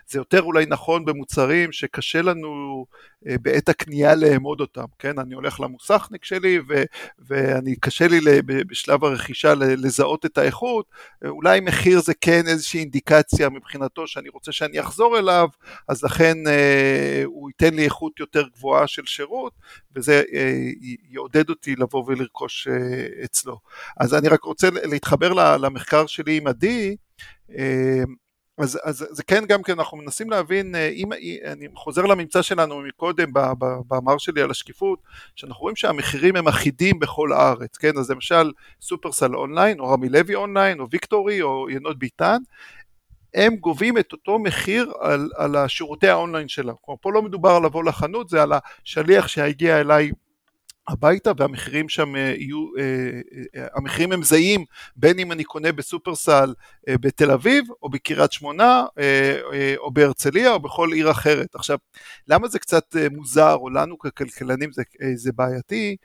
זה יותר אולי נכון במוצרים שקשה לנו אה, בעת הקנייה לאמוד אותם, כן? אני הולך למוסכניק שלי ו, ואני קשה לי בשלב הרכישה לזהות את האיכות, אולי מחיר זה כן איזושהי אינדיקציה מבחינתו שאני רוצה שאני אחזור אליו, אז לכן אה, הוא ייתן לי איכות יותר גבוהה של שירות, וזה אה, יעודד אותי לבוא ולרכוש אה, אצלו. אז אני רק רוצה להתחבר למחקר שלי עם עדי, אה, אז, אז זה כן גם כן אנחנו מנסים להבין, אה, אם, אה, אני חוזר לממצא שלנו מקודם במאמר שלי על השקיפות, שאנחנו רואים שהמחירים הם אחידים בכל הארץ, כן, אז למשל סופרסל אונליין, או רמי לוי אונליין, או ויקטורי, או יינות ביתן, הם גובים את אותו מחיר על, על השירותי האונליין שלהם. כלומר, פה לא מדובר על לבוא לחנות, זה על השליח שהגיע אליי הביתה והמחירים שם אה, יהיו, אה, אה, המחירים הם זהים בין אם אני קונה בסופרסל בתל אביב או בקריית שמונה או בהרצליה או בכל עיר אחרת. עכשיו, למה זה קצת מוזר או לנו ככלכלנים זה, זה בעייתי?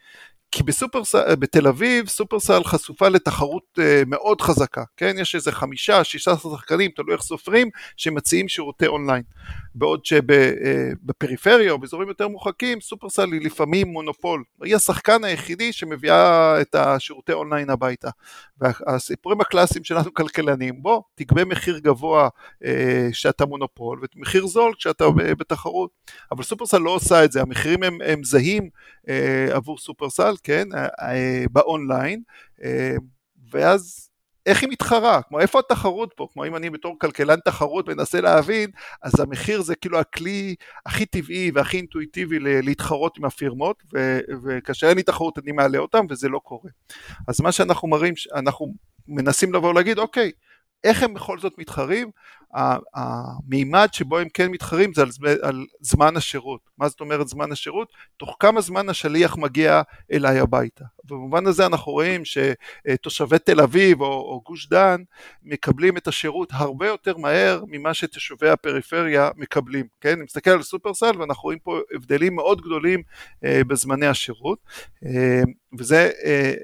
כי בסופרסל, בתל אביב סופרסל חשופה לתחרות מאוד חזקה, כן? יש איזה חמישה, שישה שחקנים, תלוי איך סופרים, שמציעים שירותי אונליין. בעוד שבפריפריה או באזורים יותר מורחקים, סופרסל היא לפעמים מונופול. היא השחקן היחידי שמביאה את השירותי אונליין הביתה. והסיפורים הקלאסיים שלנו כלכלנים, בוא, תגבה מחיר גבוה אה, כשאתה מונופול, ומחיר זול כשאתה בתחרות. אבל סופרסל לא עושה את זה, המחירים הם, הם זהים אה, עבור סופרסל, כן, אה, אה, באונליין, אה, ואז איך היא מתחרה? כמו איפה התחרות פה? כמו אם אני בתור כלכלן תחרות מנסה להבין, אז המחיר זה כאילו הכלי הכי טבעי והכי אינטואיטיבי להתחרות עם הפירמות, ו- וכאשר אין לי תחרות אני מעלה אותם וזה לא קורה. אז מה שאנחנו מראים, אנחנו מנסים לבוא ולהגיד, אוקיי, איך הם בכל זאת מתחרים? המימד שבו הם כן מתחרים זה על, על זמן השירות. מה זאת אומרת זמן השירות? תוך כמה זמן השליח מגיע אליי הביתה. במובן הזה אנחנו רואים שתושבי תל אביב או, או גוש דן מקבלים את השירות הרבה יותר מהר ממה שתושבי הפריפריה מקבלים. כן? אני מסתכל על סופרסל ואנחנו רואים פה הבדלים מאוד גדולים אה, בזמני השירות, אה, וזה אה,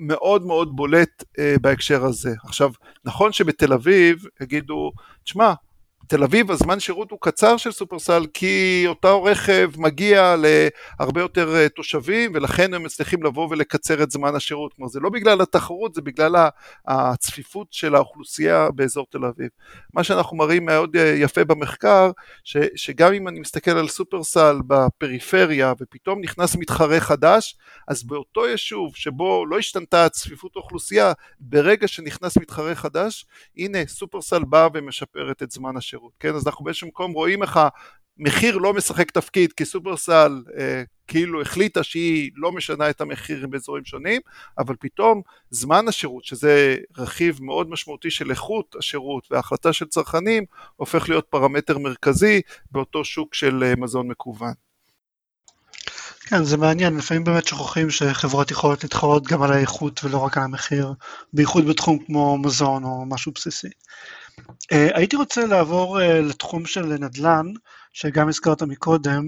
מאוד מאוד בולט אה, בהקשר הזה. עכשיו, נכון שבתל אביב יגידו, תשמע, תל אביב הזמן שירות הוא קצר של סופרסל כי אותו רכב מגיע להרבה יותר אה, תושבים ולכן הם מצליחים לבוא ולקצר את זמן השירות. כלומר זה לא בגלל התחרות זה בגלל הצפיפות של האוכלוסייה באזור תל אביב. מה שאנחנו מראים מאוד אה, יפה במחקר ש, שגם אם אני מסתכל על סופרסל בפריפריה ופתאום נכנס מתחרה חדש אז באותו יישוב שבו לא השתנתה צפיפות האוכלוסייה ברגע שנכנס מתחרה חדש הנה סופרסל בא ומשפרת את זמן השירות. השירות, כן? אז אנחנו באיזשהו מקום רואים איך המחיר לא משחק תפקיד, כי סופרסל אה, כאילו החליטה שהיא לא משנה את המחיר באזורים שונים, אבל פתאום זמן השירות, שזה רכיב מאוד משמעותי של איכות השירות וההחלטה של צרכנים, הופך להיות פרמטר מרכזי באותו שוק של אה, מזון מקוון. כן, זה מעניין, לפעמים באמת שוכחים שחברות יכולות להתחרות גם על האיכות ולא רק על המחיר, בייחוד בתחום כמו מזון או משהו בסיסי. אה, הייתי רוצה לעבור אה, לתחום של נדל"ן, שגם הזכרת מקודם,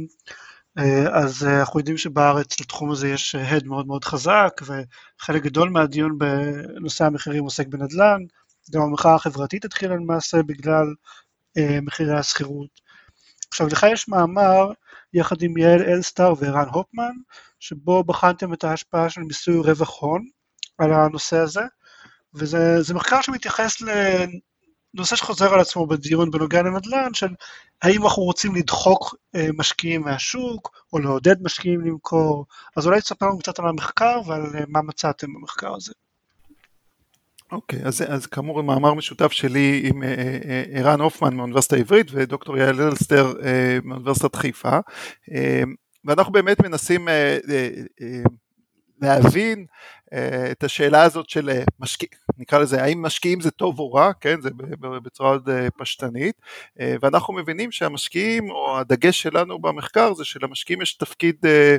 אה, אז אנחנו יודעים שבארץ לתחום הזה יש הד מאוד מאוד חזק, וחלק גדול מהדיון בנושא המחירים עוסק בנדל"ן, גם המחאה החברתית התחילה למעשה בגלל מחירי השכירות. עכשיו לך יש מאמר יחד עם יעל אלסטאר וערן הופמן, שבו בחנתם את ההשפעה של מיסוי רווח הון על הנושא הזה, וזה מחקר שמתייחס נושא שחוזר על עצמו בדיון בנוגע לנדל"ן, של האם אנחנו רוצים לדחוק אה, משקיעים מהשוק, או לעודד משקיעים למכור, אז אולי תספר לנו קצת על המחקר ועל אה, מה מצאתם במחקר הזה. אוקיי, okay, אז, אז כאמור מאמר משותף שלי עם אה, ערן הופמן מהאוניברסיטה העברית ודוקטור יעל אלסטר מאוניברסיטת חיפה, ואנחנו באמת מנסים להבין את השאלה הזאת של משקיעים, נקרא לזה האם משקיעים זה טוב או רע, כן, זה בצורה עוד אה, פשטנית, אה, ואנחנו מבינים שהמשקיעים, או הדגש שלנו במחקר זה שלמשקיעים יש תפקיד, אה,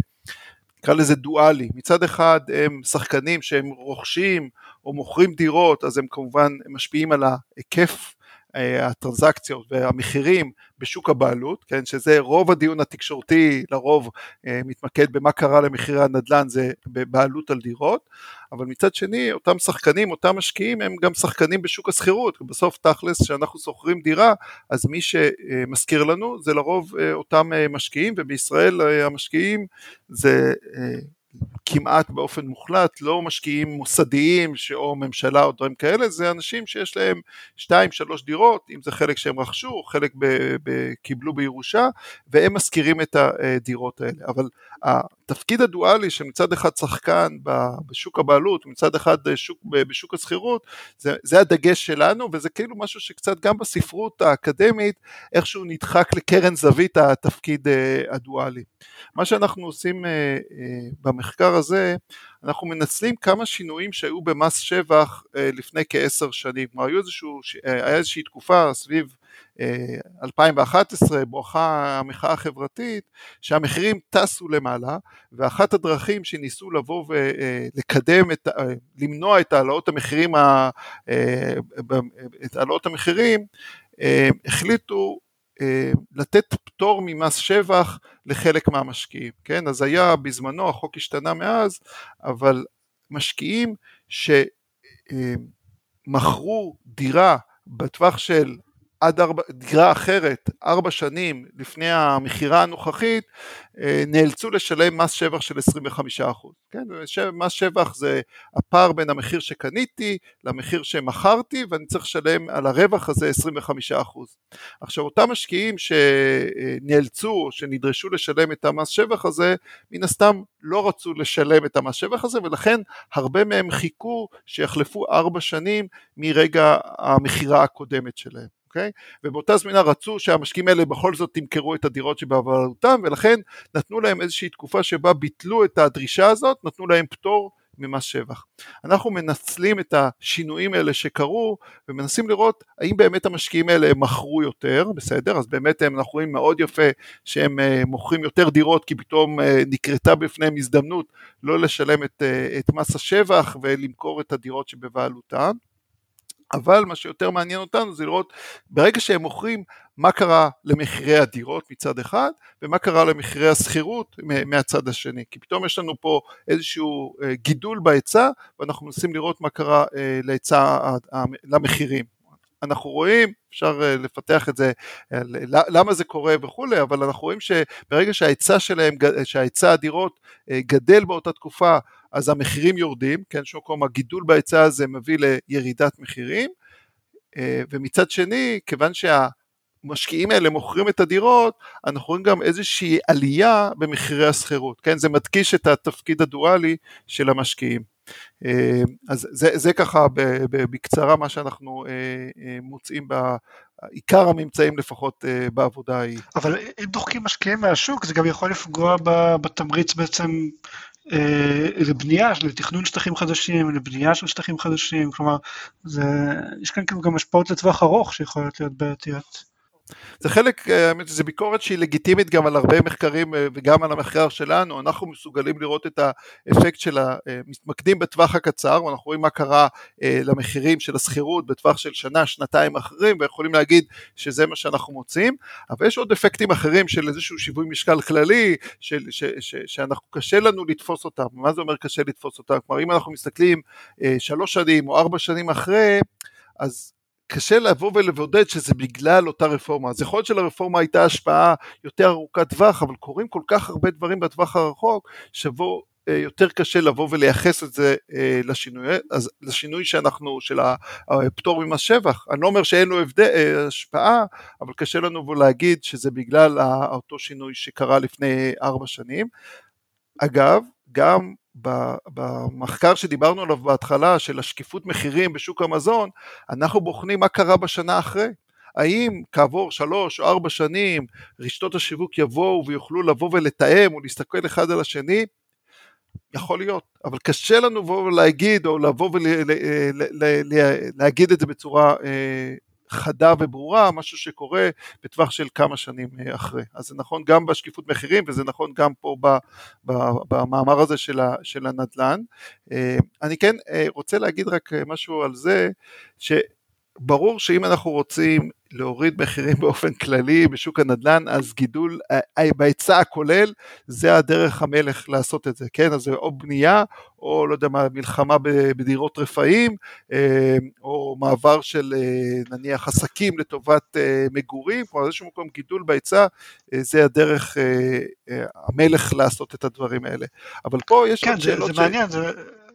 נקרא לזה דואלי, מצד אחד הם שחקנים שהם רוכשים או מוכרים דירות, אז הם כמובן משפיעים על ההיקף הטרנזקציות והמחירים בשוק הבעלות, כן, שזה רוב הדיון התקשורתי לרוב מתמקד במה קרה למחירי הנדל"ן זה בבעלות על דירות, אבל מצד שני אותם שחקנים, אותם משקיעים הם גם שחקנים בשוק השכירות, בסוף תכלס כשאנחנו שוכרים דירה אז מי שמשכיר לנו זה לרוב אותם משקיעים ובישראל המשקיעים זה כמעט באופן מוחלט לא משקיעים מוסדיים או ממשלה או דברים כאלה, זה אנשים שיש להם 2-3 דירות, אם זה חלק שהם רכשו, חלק ב- ב- קיבלו בירושה, והם משכירים את הדירות האלה. אבל התפקיד הדואלי שמצד אחד שחקן בשוק הבעלות, מצד אחד שוק, בשוק השכירות, זה, זה הדגש שלנו, וזה כאילו משהו שקצת גם בספרות האקדמית, איכשהו נדחק לקרן זווית התפקיד אה, הדואלי. מה שאנחנו עושים אה, אה, במחקר הזה, אנחנו מנצלים כמה שינויים שהיו במס שבח לפני כעשר שנים, כלומר היה איזושהי תקופה סביב 2011 בואכה המחאה החברתית שהמחירים טסו למעלה ואחת הדרכים שניסו לבוא ולקדם, את, למנוע את העלאות המחירים, את העלאות המחירים החליטו לתת פטור ממס שבח לחלק מהמשקיעים, כן? אז היה בזמנו, החוק השתנה מאז, אבל משקיעים שמכרו דירה בטווח של עד ארבע, דירה אחרת ארבע שנים לפני המכירה הנוכחית אה, נאלצו לשלם מס שבח של 25%. כן? מס שבח זה הפער בין המחיר שקניתי למחיר שמכרתי ואני צריך לשלם על הרווח הזה 25%. עכשיו אותם משקיעים שנאלצו שנדרשו לשלם את המס שבח הזה מן הסתם לא רצו לשלם את המס שבח הזה ולכן הרבה מהם חיכו שיחלפו ארבע שנים מרגע המכירה הקודמת שלהם. אוקיי? ובאותה זמינה רצו שהמשקיעים האלה בכל זאת תמכרו את הדירות שבעבודתם ולכן נתנו להם איזושהי תקופה שבה ביטלו את הדרישה הזאת, נתנו להם פטור ממס שבח. אנחנו מנצלים את השינויים האלה שקרו ומנסים לראות האם באמת המשקיעים האלה מכרו יותר, בסדר? אז באמת הם, אנחנו רואים מאוד יפה שהם אה, מוכרים יותר דירות כי פתאום אה, נקרתה בפניהם הזדמנות לא לשלם את, אה, את מס השבח ולמכור את הדירות שבבעלותם. אבל מה שיותר מעניין אותנו זה לראות ברגע שהם מוכרים מה קרה למחירי הדירות מצד אחד ומה קרה למחירי השכירות מהצד השני. כי פתאום יש לנו פה איזשהו אה, גידול בהיצע ואנחנו מנסים לראות מה קרה אה, להיצע למחירים. אנחנו רואים, אפשר אה, לפתח את זה, למה זה קורה וכולי, אבל אנחנו רואים שברגע שההיצע שלהם, שההיצע הדירות גדל באותה תקופה אז המחירים יורדים, כן, שוקום הגידול בהיצע הזה מביא לירידת מחירים, אה, ומצד שני, כיוון שהמשקיעים האלה מוכרים את הדירות, אנחנו רואים גם איזושהי עלייה במחירי השכירות, כן, זה מדגיש את התפקיד הדואלי של המשקיעים. אה, אז זה, זה ככה בקצרה מה שאנחנו אה, מוצאים עיקר הממצאים לפחות בעבודה ההיא. אבל אם דוחקים משקיעים מהשוק זה גם יכול לפגוע בתמריץ בעצם לבנייה, לתכנון שטחים חדשים, לבנייה של שטחים חדשים, כלומר, זה, יש כאן גם השפעות לטווח ארוך שיכולות להיות בעייתיות. זה חלק, אה, האמת זה ביקורת שהיא לגיטימית גם על הרבה מחקרים אה, וגם על המחקר שלנו, אנחנו מסוגלים לראות את האפקט של המתמקדים בטווח הקצר, ואנחנו רואים מה קרה אה, למחירים של השכירות בטווח של שנה, שנתיים אחרים, ויכולים להגיד שזה מה שאנחנו מוצאים, אבל יש עוד אפקטים אחרים של איזשהו שיווי משקל כללי, של, ש, ש, שאנחנו קשה לנו לתפוס אותם, מה זה אומר קשה לתפוס אותם? כלומר אם אנחנו מסתכלים שלוש שנים או ארבע שנים אחרי, אז קשה לבוא ולבודד שזה בגלל אותה רפורמה. אז יכול להיות שלרפורמה הייתה השפעה יותר ארוכת טווח, אבל קורים כל כך הרבה דברים בטווח הרחוק, שבו אה, יותר קשה לבוא ולייחס את זה אה, לשינוי, אז לשינוי שאנחנו, של הפטור ממס שבח. אני לא אומר שאין לו הבדל, אה, השפעה, אבל קשה לנו להגיד שזה בגלל אותו שינוי שקרה לפני ארבע שנים. אגב, גם במחקר שדיברנו עליו בהתחלה של השקיפות מחירים בשוק המזון, אנחנו בוחנים מה קרה בשנה אחרי. האם כעבור שלוש או ארבע שנים רשתות השיווק יבואו ויוכלו לבוא ולתאם או להסתכל אחד על השני? יכול להיות, אבל קשה לנו לבוא ולהגיד או לבוא ולהגיד את זה בצורה אה, חדה וברורה, משהו שקורה בטווח של כמה שנים אה, אחרי. אז זה נכון גם בשקיפות מחירים וזה נכון גם פה במאמר הזה של, של הנדל"ן. אה, אני כן אה, רוצה להגיד רק משהו על זה, ש... ברור שאם אנחנו רוצים להוריד מחירים באופן כללי בשוק הנדל"ן, אז גידול בהיצע הכולל, זה הדרך המלך לעשות את זה, כן? אז זה או בנייה, או לא יודע מה, מלחמה בדירות רפאים, אה, או מעבר של אה, נניח עסקים לטובת אה, מגורים, כלומר איזשהו מקום גידול בהיצע, זה הדרך המלך לעשות את הדברים האלה. אבל פה יש כן, עוד שאלות... כן, זה, מעניין, זה...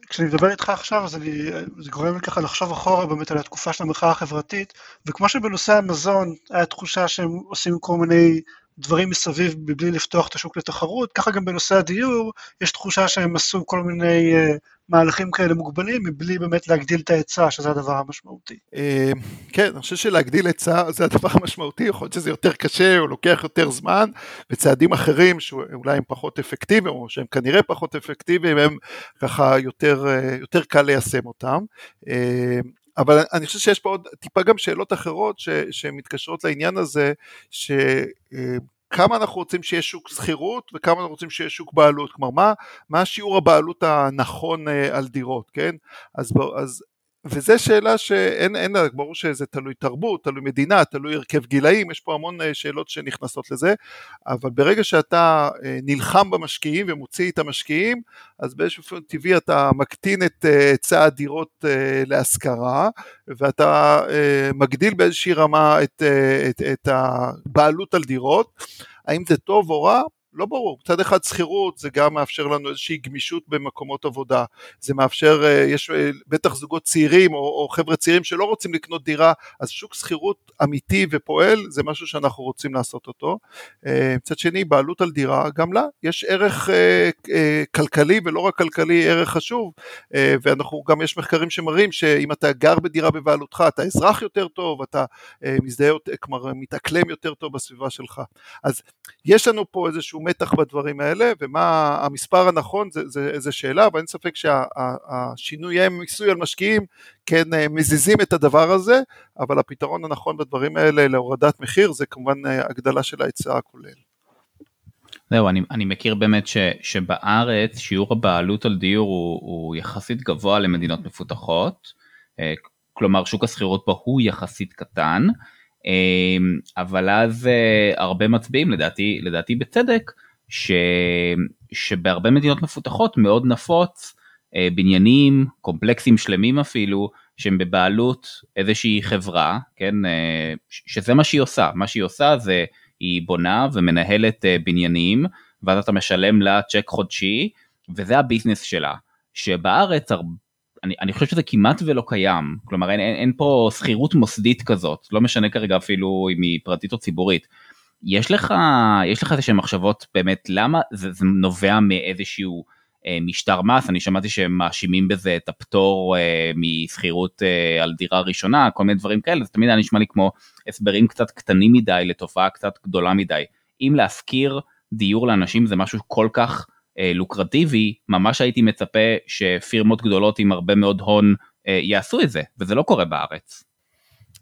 כשאני מדבר איתך עכשיו, אז אני, זה גורם לי ככה לחשוב אחורה באמת על התקופה של המחאה החברתית, וכמו שבנושא המזון היה תחושה שהם עושים כל מיני דברים מסביב מבלי לפתוח את השוק לתחרות, ככה גם בנושא הדיור, יש תחושה שהם עשו כל מיני uh, מהלכים כאלה מוגבלים, מבלי באמת להגדיל את ההיצע, שזה הדבר המשמעותי. אה, כן, אני חושב שלהגדיל היצע זה הדבר המשמעותי, יכול להיות שזה יותר קשה, או לוקח יותר זמן, וצעדים אחרים שאולי הם פחות אפקטיביים, או שהם כנראה פחות אפקטיביים, הם ככה יותר, אה, יותר קל ליישם אותם. אבל אני חושב שיש פה עוד טיפה גם שאלות אחרות ש, שמתקשרות לעניין הזה, שכמה אנחנו רוצים שיהיה שוק שכירות וכמה אנחנו רוצים שיהיה שוק בעלות, כלומר מה, מה השיעור הבעלות הנכון אה, על דירות, כן? אז, אז וזו שאלה שאין לה, ברור שזה תלוי תרבות, תלוי מדינה, תלוי הרכב גילאים, יש פה המון אה, שאלות שנכנסות לזה, אבל ברגע שאתה אה, נלחם במשקיעים ומוציא את המשקיעים, אז באיזשהו אופן טבעי אתה מקטין את אה, היצע הדירות להשכרה, ואתה מגדיל באיזושהי רמה את, את, את הבעלות על דירות. האם זה טוב או רע? לא ברור, מצד אחד שכירות זה גם מאפשר לנו איזושהי גמישות במקומות עבודה, זה מאפשר, אה, יש אה, בטח זוגות צעירים או, או חבר'ה צעירים שלא רוצים לקנות דירה, אז שוק שכירות אמיתי ופועל זה משהו שאנחנו רוצים לעשות אותו. אה, מצד שני, בעלות על דירה, גם לה יש ערך כלכלי ולא רק כלכלי, ערך חשוב, ואנחנו גם יש מחקרים שמראים שאם אתה גר בדירה בבעלותך, אתה אזרח יותר טוב, אתה מזדהה, כלומר מתאקלם יותר טוב בסביבה שלך. אז יש לנו פה איזשהו מתח בדברים האלה, ומה המספר הנכון זה, זה, שאלה, אבל אין ספק שהשינויי מיסוי על משקיעים כן אה, מזיזים את הדבר הזה, אבל הפתרון הנכון בדברים האלה להורדת מחיר זה כמובן אה, הגדלה של ההיצע הכולל. זהו, אני, אני מכיר באמת ש, שבארץ שיעור הבעלות על דיור הוא, הוא יחסית גבוה למדינות מפותחות, אה, כלומר שוק השכירות פה הוא יחסית קטן, אבל אז אה, הרבה מצביעים לדעתי לדעתי בצדק ש, שבהרבה מדינות מפותחות מאוד נפוץ אה, בניינים קומפלקסים שלמים אפילו שהם בבעלות איזושהי חברה כן אה, שזה מה שהיא עושה. מה שהיא עושה זה היא בונה ומנהלת בניינים ואז אתה משלם לה צ'ק חודשי וזה הביזנס שלה שבארץ אני, אני חושב שזה כמעט ולא קיים, כלומר אין, אין, אין פה שכירות מוסדית כזאת, לא משנה כרגע אפילו אם היא פרטית או ציבורית. יש לך, יש לך איזה שהן מחשבות באמת למה זה, זה נובע מאיזשהו אה, משטר מס, אני שמעתי שהם מאשימים בזה את הפטור אה, משכירות אה, על דירה ראשונה, כל מיני דברים כאלה, זה תמיד היה נשמע לי כמו הסברים קצת קטנים מדי לתופעה קצת גדולה מדי. אם להשכיר דיור לאנשים זה משהו כל כך לוקרטיבי, ממש הייתי מצפה שפירמות גדולות עם הרבה מאוד הון אה, יעשו את זה, וזה לא קורה בארץ.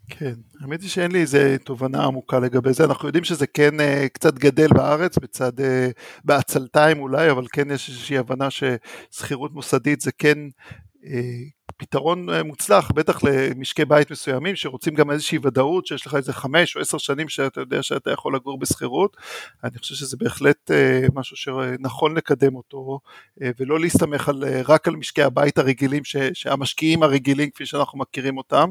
כן, האמת היא שאין לי איזה תובנה עמוקה לגבי זה, אנחנו יודעים שזה כן uh, קצת גדל בארץ, בצד, uh, בעצלתיים אולי, אבל כן יש איזושהי הבנה ששכירות מוסדית זה כן uh, פתרון אה, מוצלח, בטח למשקי בית מסוימים שרוצים גם איזושהי ודאות שיש לך איזה חמש או עשר שנים שאתה יודע שאתה יכול לגור בשכירות, אני חושב שזה בהחלט אה, משהו שנכון לקדם אותו אה, ולא להסתמך על, רק על משקי הבית הרגילים, שהמשקיעים הרגילים כפי שאנחנו מכירים אותם.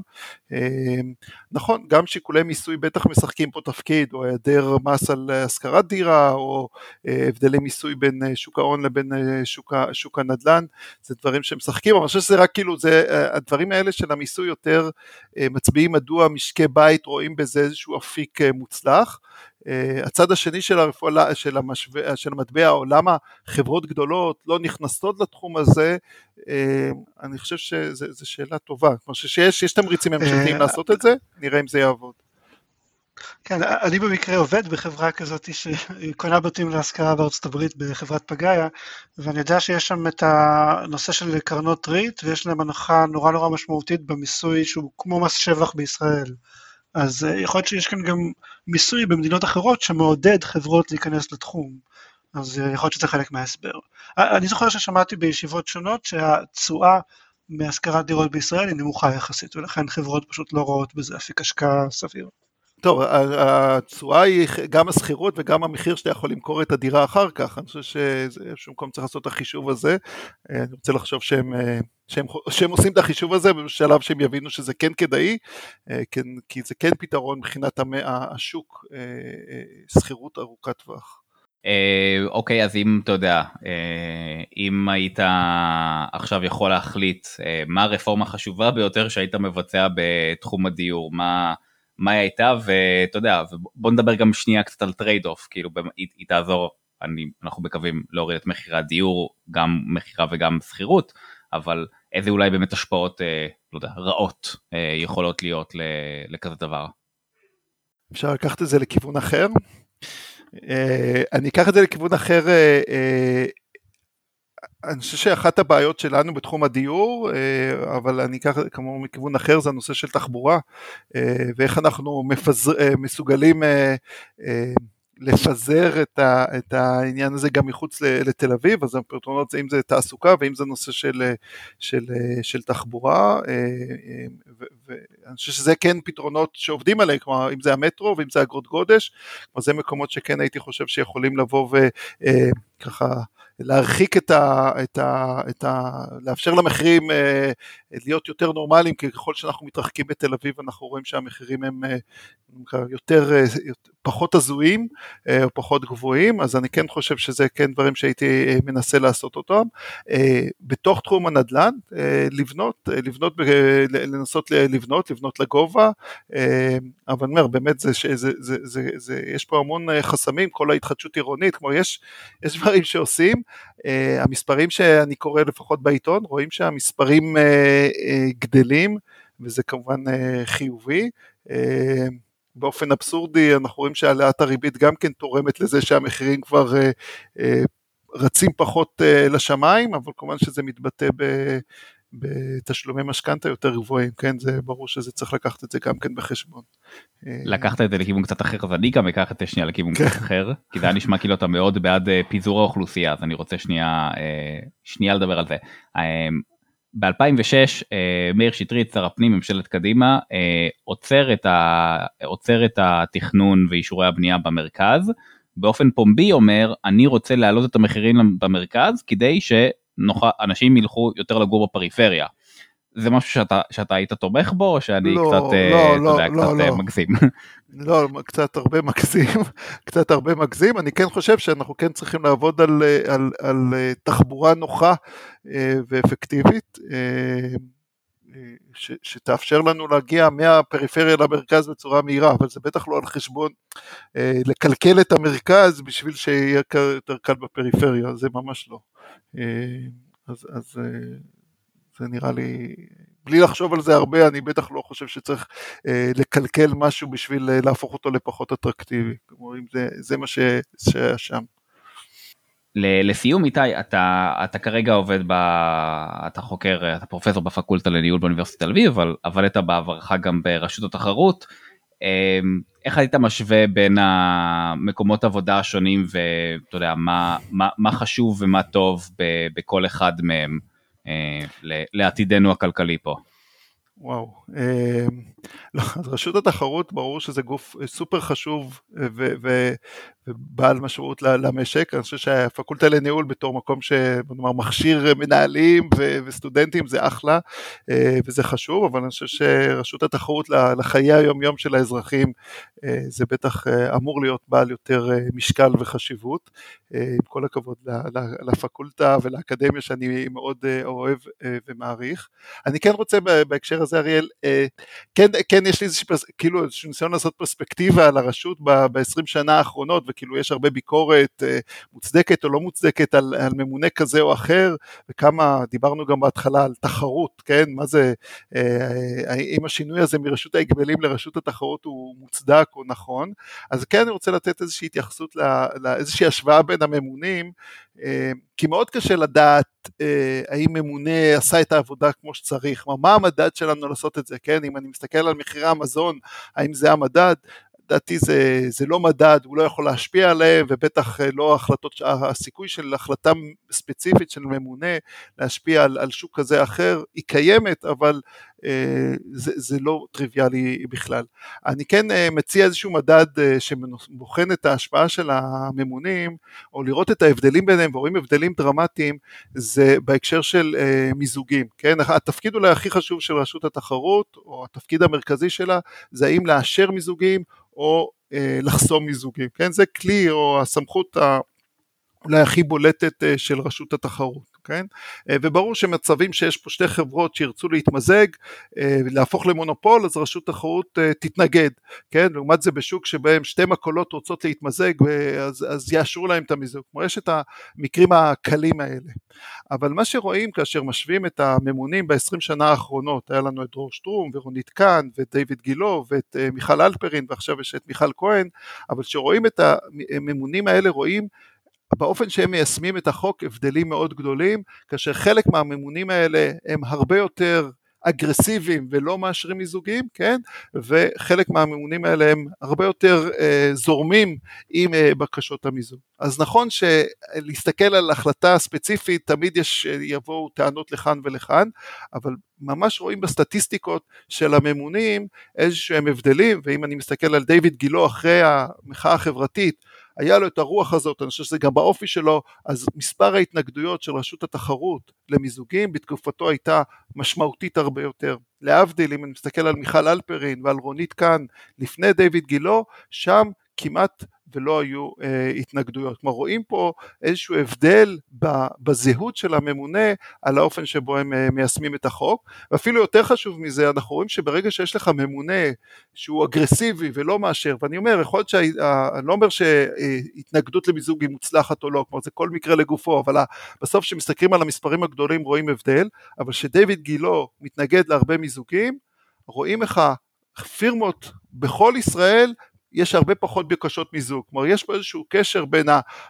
נכון, גם שיקולי מיסוי בטח משחקים פה תפקיד, או היעדר מס על השכרת דירה, או הבדלי מיסוי בין שוק ההון לבין שוק, שוק הנדל"ן, זה דברים שמשחקים, אבל אני חושב שזה רק כאילו, זה הדברים האלה של המיסוי יותר אה, מצביעים מדוע משקי בית רואים בזה איזשהו אפיק אה, מוצלח. אה, הצד השני של, הרפואה, של, המשווה, של המטבע, או למה חברות גדולות לא נכנסות לתחום הזה, אני חושב שזו שאלה טובה. כלומר שיש תמריצים ממשלתיים לעשות את זה, נראה אם זה יעבוד. כן, אני במקרה עובד בחברה כזאת שקונה בתים להשכרה בארצות הברית בחברת פגאיה, ואני יודע שיש שם את הנושא של קרנות ריט, ויש להם הנחה נורא נורא משמעותית במיסוי שהוא כמו מס שבח בישראל. אז אה, יכול להיות שיש כאן גם מיסוי במדינות אחרות שמעודד חברות להיכנס לתחום. אז אה, יכול להיות שזה חלק מההסבר. אה, אני זוכר ששמעתי בישיבות שונות שהתשואה מהשכרת דירות בישראל היא נמוכה יחסית, ולכן חברות פשוט לא רואות בזה אפיק השקעה סביר. טוב, התשואה היא גם השכירות וגם המחיר שאתה יכול למכור את הדירה אחר כך, אני חושב שבאיזשהו מקום צריך לעשות את החישוב הזה, אני רוצה לחשוב שהם, שהם, שהם עושים את החישוב הזה בשלב שהם יבינו שזה כן כדאי, כן, כי זה כן פתרון מבחינת השוק, שכירות ארוכת טווח. אוקיי, אז אם אתה יודע, אם היית עכשיו יכול להחליט מה הרפורמה החשובה ביותר שהיית מבצע בתחום הדיור, מה... מה היא הייתה ואתה יודע בוא נדבר גם שנייה קצת על trade off כאילו היא, היא תעזור אני, אנחנו מקווים להוריד את מחירי הדיור גם מכירה וגם שכירות אבל איזה אולי באמת השפעות אה, לא יודע, רעות אה, יכולות להיות לכזה דבר. אפשר לקחת את זה לכיוון אחר. אה, אני אקח את זה לכיוון אחר אה, אה, אני חושב שאחת הבעיות שלנו בתחום הדיור, אה, אבל אני אקח כמובן מכיוון אחר, זה הנושא של תחבורה, אה, ואיך אנחנו מפזר, אה, מסוגלים לפזר את, ה, את העניין הזה גם מחוץ לתל אביב, אז הפתרונות זה אם זה תעסוקה ואם זה נושא של, של, של תחבורה, ואני חושב שזה כן פתרונות שעובדים עליהם, כלומר אם זה המטרו ואם זה אגרות גודש, כלומר זה מקומות שכן הייתי חושב שיכולים לבוא וככה להרחיק את ה... את ה, את ה לאפשר למחירים אה, להיות יותר נורמליים, כי ככל שאנחנו מתרחקים בתל אביב אנחנו רואים שהמחירים הם אה, יותר, אה, פחות הזויים אה, או פחות גבוהים, אז אני כן חושב שזה כן דברים שהייתי אה, מנסה לעשות אותם. אה, בתוך תחום הנדל"ן, לבנות, לבנות, לנסות לבנות, לבנות לגובה, אבל אני אומר, באמת זה, זה, זה, זה, זה, זה, יש פה המון חסמים, כל ההתחדשות עירונית, כלומר יש, יש דברים שעושים, המספרים שאני קורא לפחות בעיתון, רואים שהמספרים גדלים, וזה כמובן חיובי. באופן אבסורדי אנחנו רואים שהעלאת הריבית גם כן תורמת לזה שהמחירים כבר uh, uh, רצים פחות uh, לשמיים, אבל כמובן שזה מתבטא ב... בתשלומי משכנתה יותר גבוהים, כן, זה ברור שזה צריך לקחת את זה גם כן בחשבון. לקחת את זה לכיוון קצת אחר, אז אני גם אקח את זה שנייה לכיוון קצת כן. אחר, כי זה היה נשמע כאילו אתה מאוד בעד אה, פיזור האוכלוסייה, אז אני רוצה שנייה, אה, שנייה לדבר על זה. אה, ב-2006 מאיר שטרית, שר הפנים, ממשלת קדימה, עוצר את, ה... עוצר את התכנון ואישורי הבנייה במרכז, באופן פומבי אומר, אני רוצה להעלות את המחירים במרכז כדי ש... אנשים ילכו יותר לגור בפריפריה. זה משהו שאתה, שאתה היית תומך בו או שאני לא, קצת, לא, לא, יודע, לא, קצת לא. מגזים? לא, קצת הרבה מגזים, קצת הרבה מגזים. אני כן חושב שאנחנו כן צריכים לעבוד על, על, על תחבורה נוחה ואפקטיבית. ש, שתאפשר לנו להגיע מהפריפריה למרכז בצורה מהירה, אבל זה בטח לא על חשבון אה, לקלקל את המרכז בשביל שיהיה יותר קל בפריפריה, זה ממש לא. אה, אז, אז אה, זה נראה לי, בלי לחשוב על זה הרבה, אני בטח לא חושב שצריך אה, לקלקל משהו בשביל אה, להפוך אותו לפחות אטרקטיבי. כלומר, אם זה, זה מה שהיה שם. לסיום איתי, אתה, אתה כרגע עובד, ב, אתה חוקר, אתה פרופסור בפקולטה לניהול באוניברסיטת תל אביב, אבל עבדת בעברך גם ברשות התחרות. אמ, איך היית משווה בין המקומות עבודה השונים ואתה יודע מה, מה, מה חשוב ומה טוב בכל אחד מהם אה, לעתידנו הכלכלי פה? וואו, אה, לא, אז רשות התחרות ברור שזה גוף סופר חשוב ו- ו- ובעל משמעות למשק, אני חושב שהפקולטה לניהול בתור מקום שנאמר מכשיר מנהלים ו- וסטודנטים זה אחלה אה, וזה חשוב, אבל אני חושב שרשות התחרות לחיי היום יום של האזרחים אה, זה בטח אמור להיות בעל יותר משקל וחשיבות, עם כל הכבוד לפקולטה ולאקדמיה שאני מאוד אוהב ומעריך. אני כן רוצה בהקשר הזה אריאל, כן, כן יש לי כאילו איזשהו ניסיון לעשות פרספקטיבה על הרשות ב-20 שנה האחרונות וכאילו יש הרבה ביקורת אה, מוצדקת או לא מוצדקת על, על ממונה כזה או אחר וכמה דיברנו גם בהתחלה על תחרות, כן, מה זה, אה, אם השינוי הזה מרשות ההגבלים לרשות התחרות הוא מוצדק או נכון, אז כן אני רוצה לתת איזושהי התייחסות לאיזושהי השוואה בין הממונים אה, כי מאוד קשה לדעת אה, האם ממונה עשה את העבודה כמו שצריך, מה המדד שלנו לעשות את זה, כן, אם אני מסתכל על מחירי המזון, האם זה המדד, לדעתי זה, זה לא מדד, הוא לא יכול להשפיע עליהם, ובטח לא החלטות, הסיכוי של החלטה ספציפית של ממונה להשפיע על, על שוק כזה או אחר, היא קיימת, אבל אה, זה, זה לא טריוויאלי בכלל. אני כן אה, מציע איזשהו מדד אה, שבוחן את ההשפעה של הממונים, או לראות את ההבדלים ביניהם, ורואים הבדלים דרמטיים, זה בהקשר של מיזוגים, כן? התפקיד אולי הכי חשוב של רשות התחרות, או התפקיד המרכזי שלה, זה האם לאשר מיזוגים, או לחסום מיזוגים, כן? זה כלי או הסמכות אולי הכי בולטת של רשות התחרות. כן? אה, וברור שמצבים שיש פה שתי חברות שירצו להתמזג, אה, להפוך למונופול, אז רשות תחרות אה, תתנגד, כן? לעומת זה בשוק שבהם שתי מקולות רוצות להתמזג, אז, אז יאשרו להם את המיזוג. כלומר, יש את המקרים הקלים האלה. אבל מה שרואים כאשר משווים את הממונים ב-20 שנה האחרונות, היה לנו את דרור שטרום ורונית קאן ואת דיוויד גילו ואת מיכל אלפרין ועכשיו יש את מיכל כהן, אבל כשרואים את הממונים האלה רואים באופן שהם מיישמים את החוק הבדלים מאוד גדולים, כאשר חלק מהממונים האלה הם הרבה יותר אגרסיביים ולא מאשרים מיזוגים, כן? וחלק מהממונים האלה הם הרבה יותר אה, זורמים עם אה, בקשות המיזוג. אז נכון שלהסתכל על החלטה ספציפית תמיד יש, אה, יבואו טענות לכאן ולכאן, אבל ממש רואים בסטטיסטיקות של הממונים איזשהם הבדלים, ואם אני מסתכל על דיוויד גילו אחרי המחאה החברתית, היה לו את הרוח הזאת, אני חושב שזה גם באופי שלו, אז מספר ההתנגדויות של רשות התחרות למיזוגים בתקופתו הייתה משמעותית הרבה יותר. להבדיל, אם אני מסתכל על מיכל אלפרין ועל רונית קאן לפני דיוויד גילו, שם כמעט ולא היו אה, התנגדויות. כלומר רואים פה איזשהו הבדל בזהות של הממונה על האופן שבו הם אה, מיישמים את החוק ואפילו יותר חשוב מזה אנחנו רואים שברגע שיש לך ממונה שהוא אגרסיבי ולא מאשר ואני אומר יכול להיות שאני לא אומר שהתנגדות למיזוג היא מוצלחת או לא כלומר זה כל מקרה לגופו אבל בסוף כשמסתכלים על המספרים הגדולים רואים הבדל אבל כשדיוויד גילו מתנגד להרבה מיזוגים רואים איך פירמות בכל ישראל יש הרבה פחות בקשות מיזוג, כלומר יש פה איזשהו קשר בין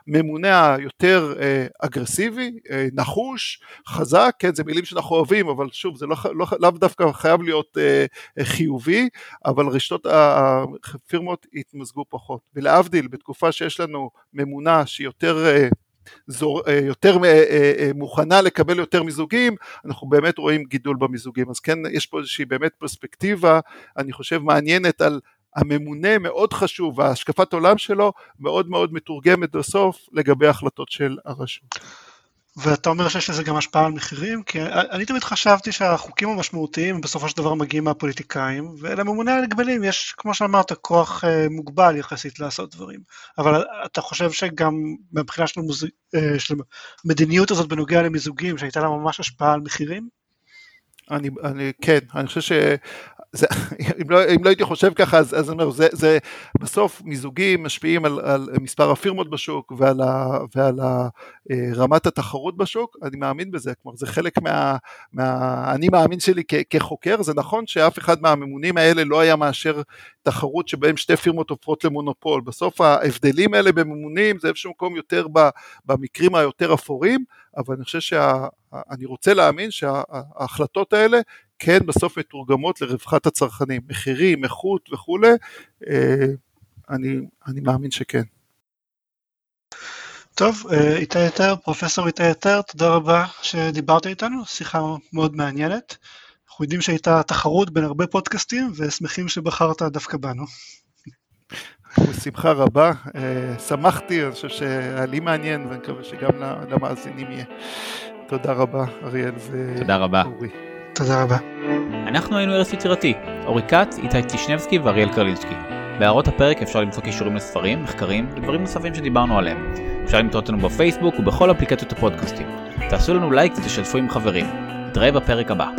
הממונה היותר אה, אגרסיבי, אה, נחוש, חזק, כן זה מילים שאנחנו אוהבים אבל שוב זה לא, לא, לאו דווקא חייב להיות אה, אה, חיובי, אבל רשתות הפירמות התמזגו פחות, ולהבדיל בתקופה שיש לנו ממונה שהיא יותר אה, זור, אה, יותר אה, מוכנה לקבל יותר מיזוגים, אנחנו באמת רואים גידול במיזוגים. אז כן, יש פה איזושהי באמת פרספקטיבה, אני חושב מעניינת על הממונה מאוד חשוב והשקפת עולם שלו מאוד מאוד מתורגמת בסוף לגבי החלטות של הרשות. ואתה אומר שיש לזה גם השפעה על מחירים? כי אני תמיד חשבתי שהחוקים המשמעותיים בסופו של דבר מגיעים מהפוליטיקאים, ולממונה על הגבלים יש, כמו שאמרת, כוח אה, מוגבל יחסית לעשות דברים. אבל אתה חושב שגם מבחינה של, המוז... אה, של המדיניות הזאת בנוגע למיזוגים, שהייתה לה ממש השפעה על מחירים? אני, אני כן, אני חושב זה, אם, לא, אם לא הייתי חושב ככה, אז, אני אומר, זה, זה בסוף מיזוגים משפיעים על, על מספר הפירמות בשוק ועל, ה, ועל ה, אה, רמת התחרות בשוק, אני מאמין בזה, כלומר זה חלק מה... מה אני מאמין שלי כ, כחוקר, זה נכון שאף אחד מהממונים האלה לא היה מאשר תחרות שבהם שתי פירמות הופכות למונופול, בסוף ההבדלים האלה בממונים זה איפשהו מקום יותר במקרים היותר אפורים, אבל אני חושב שאני רוצה להאמין שההחלטות האלה כן בסוף מתורגמות לרווחת הצרכנים, מחירים, איכות וכולי, אה, אני, אני מאמין שכן. טוב, אה, איתי יותר, פרופסור איתי יותר, תודה רבה שדיברת איתנו, שיחה מאוד מעניינת. אנחנו יודעים שהייתה תחרות בין הרבה פודקאסטים ושמחים שבחרת דווקא בנו. בשמחה רבה, אה, שמחתי, אני חושב שהיה לי מעניין ואני מקווה שגם למאזינים יהיה. תודה רבה אריאל ואורי. תודה רבה. תודה רבה. אנחנו היינו ארץ יצירתי, אורי כץ, איתי טישנבסקי ואריאל קרלינסקי. בהערות הפרק אפשר למצוא קישורים לספרים, מחקרים ודברים נוספים שדיברנו עליהם. אפשר למצוא אותנו בפייסבוק ובכל אפליקציות הפודקאסטים. תעשו לנו לייק ותשתפו עם חברים. נתראה בפרק הבא.